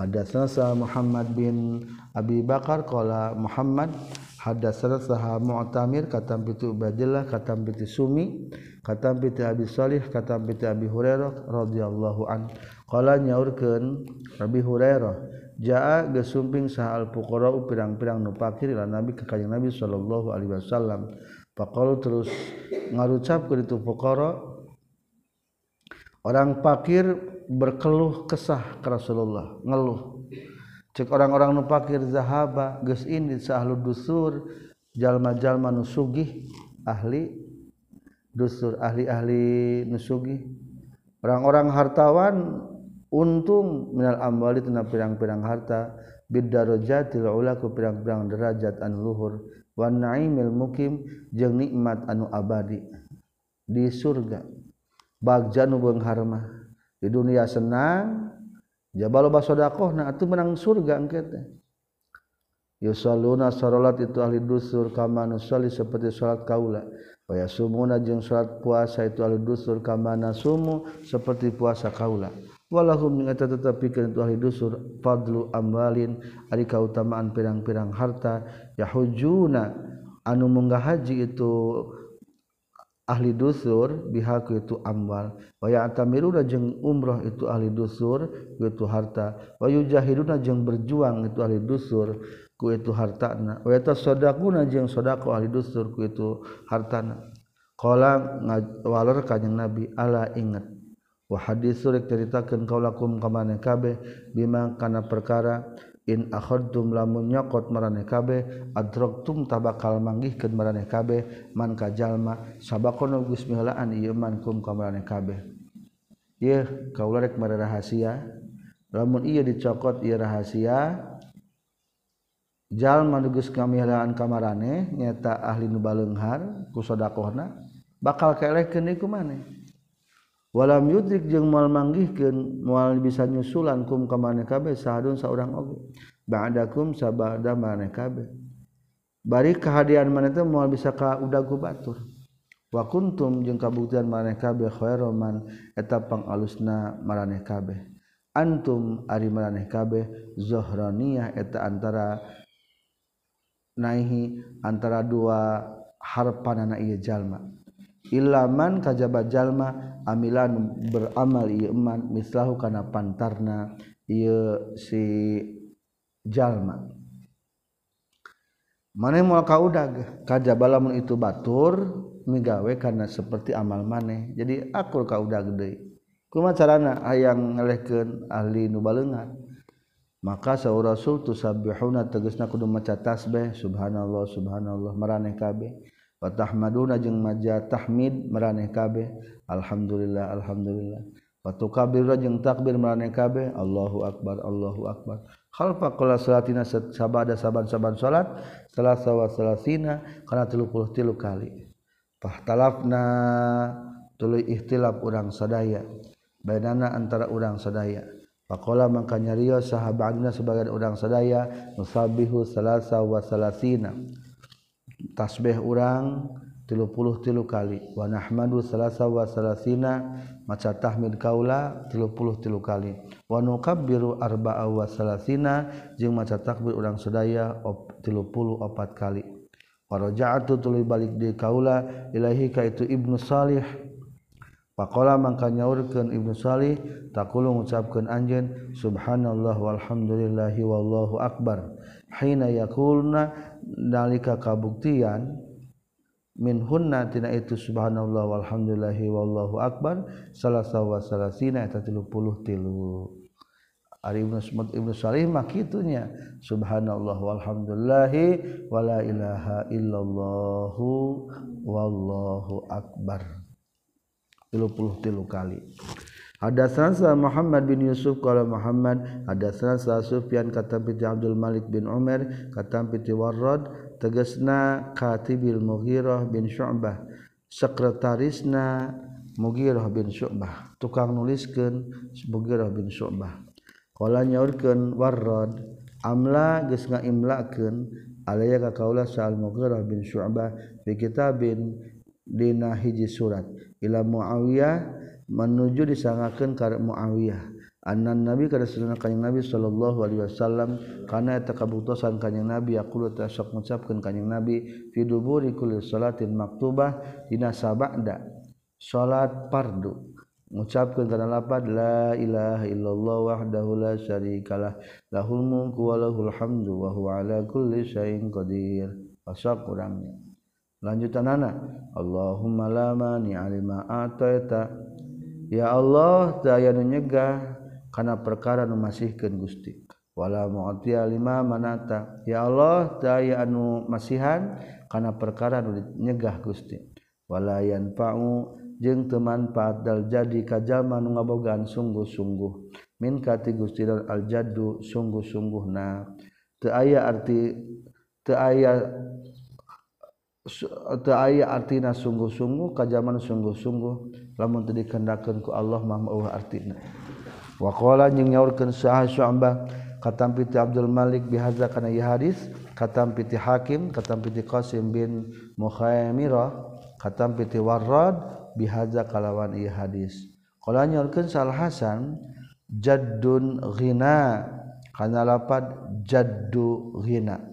S1: Hadatsana sa Muhammad bin Abi Bakar qala Muhammad hadatsana sa Mu'tamir katam pitu Ubadillah katam pitu Sumi katam pitu Abi Salih katam pitu Abi Hurairah radhiyallahu an. Qala nyaurkeun Abi Hurairah jaa gesumping sahal pukoro pirang-pirang nu fakir ila nabi ka kanjeng nabi sallallahu alaihi wasallam. Faqalu terus ngarucapkeun itu fuqara orang fakir berkeluh kesah ke Rasulullah ngeluh. Cek orang-orang nu fakir zahaba geus ini sahlu dusur jalma-jalma nu sugih ahli dusur ahli-ahli nu sugih. Orang-orang hartawan untung minal amwali tina pirang-pirang harta bidarojatil ula ku pirang-pirang derajat anu luhur wan naimil mukim jeung nikmat anu abadi. Di surga bagja nu beunghar mah di dunia senang jabal loba sedekahna atuh menang surga engke teh. Yusalluna salat itu ahli dusur kama nusalli seperti salat kaula. Wa yasumuna jeung salat puasa itu ahli dusur kama nasumu seperti puasa kaula. walahum jeung eta tetep pikeun tu ahli dusur fadlu amwalin ari kautamaan pirang-pirang harta. Yahujuna anu munggah haji itu ahli dusur bihaku itu amwal. Wa ya'tamiruna jeung umrah itu ahli dusur ku itu harta. Wa yujahiduna jeung berjuang itu ahli dusur ku itu hartana. Wa yatasaddaquna jeung sedekah ahli dusur ku itu hartana. Qala walor kanjing nabi ala ingat. hadis surik ceritakan kau lakum kamane kabeh bima kana perkara in akhadtum lamun nyokot marane kabeh adraktum tabakal manggihkeun marane kabeh man ka jalma sabaqona geus mihlaan ieu man kum ka marane kabeh. Ye kaula rek mare rahasia. Lamun ieu dicokot ieu rahasia. Jalma nu geus kamihlaan kamarane nyata ahli nu baleunghar ku bakal kelehkeun ieu ku maneh. walam yudrik jeung moal manggihkeun moal bisa nyusulan kum ka maneh kabeh sahadun saurang oge. Ba'dakum sabada maneh kabeh. Bari kehadian maneh teh moal bisa ka udagu batur. Wa kuntum jeung kabuktian maneh kabeh khairoman eta pangalusna maraneh kabeh. Antum ari maraneh kabeh zohraniyah eta antara naihi antara dua harpanana ieu jalma. ilaman kajjabat jalma amilan beramal iman mislahu kana pantarna ieu si jalma. Maneh moal kaudag kajaba lamun itu batur migawe karena seperti amal maneh. Jadi akur kaudag deui. Kumaha carana hayang ngelehkeun ahli nu balengan? Maka saur rasul tusabbihuna tegasna kudu maca tasbih subhanallah subhanallah maraneh kabeh. Fatahmaduna jeung maja tahmid meraneh kabeh. Alhamdulillah alhamdulillah. Watu kabirra jeung takbir meraneh kabeh. Allahu akbar Allahu akbar. Khalfa qala salatina sabada saban-saban salat salasa wa salasina kana 33 kali. Fahtalafna tuluy ihtilaf urang sadaya. Bainana antara urang sadaya. Pakola maka nyario sahabatna sebagian urang sadaya nusabihu salasa wa salasina. tasbih urang tilu puluh tilu kali. Wanahmadu salasa wa salasina maca tahmid kaula tilu puluh tilu kali. Wanukabbiru arba'a wa salasina jeung maca takbir urang sedaya op, tilu puluh opat kali. Tuluy balik di kaula ilahi ka itu ibnu salih. Pakola mangka nyaurkeun Ibnu Salih takulu ngucapkeun anjeun subhanallah walhamdulillahi wallahu akbar. Haina yakulna nalika kabuktian min hunna tina itu subhanallah walhamdulillahi wallahu akbar salasa wa salasina eta 33 Ari Ibnu Sumad Ibnu Salih mah kitunya subhanallah walhamdulillahi wala ilaha illallahu wallahu akbar. 33 kali. Hadatsana Muhammad bin Yusuf qala Muhammad hadatsana Sufyan kata piti Abdul Malik bin Umar katam piti Warrad tegasna katibil Mughirah bin Syu'bah sekretarisna Mughirah bin Syu'bah tukang nuliskeun Mughirah bin Syu'bah. Qala nyaurkeun Warrad amla geus ngaimlakeun alaya ka kaula Sa'al Mughirah bin Syu'bah fi kitabin dina hiji surat ila Muawiyah menuju disangaken ka Muawiyah. Anan nabi kada sunah kanjing nabi sallallahu alaihi wasallam kana eta kabutusan kanjing nabi? Yaqulu ta sok ngucapkeun kanjing nabi fi duburi kulli salatin maktubah dina sabada salat fardu. Mengucapkan karena lapad la ilaha illallah wahdahu la syarikalah lahul mulku wa lahul hamdu wa huwa ala kulli syai'in qadir. Asa kurangnya lanjutan anak Allahumma la mani alima ataita ya Allah daya nyegah karena perkara memasihkan Gusti. Wala mu'tiya lima manata. Ya Allah daya anu masihan karena perkara nu nyegah Gusti. Wala yanfa'u jeung teu manfaat dal jadi ka nu ngabogaan sungguh-sungguh. Min kati Gusti al jaddu sungguh-sungguhna. Teu aya arti teu aya aya artina sungguh-sungguh kajaman sungguh-sungguh lamun tadi dikendakan ku Allah mah mau artina waqala jeung nyaurkeun sah katampi Abdul Malik bihaza kana ieu hadis? Katampi Hakim katampi Qsim Qasim bin Mukhaimira katampi warrod Warrad bihaza kalawan ieu hadis? Qala nyaurkeun Hasan jaddun ghina kana lapad jaddu ghina.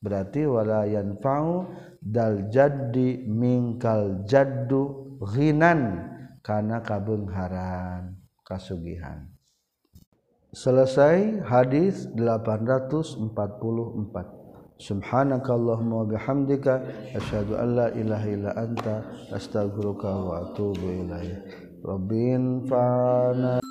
S1: berarti walayan fau dal jadi mingkal jaddu ghinan. Karena kabengharan kasugihan. Selesai hadis 844 Subhanakallahumma wa bihamdika asyhadu an la ilaha illa anta astaghfiruka wa atubu ilaik. Rabbin fa'ana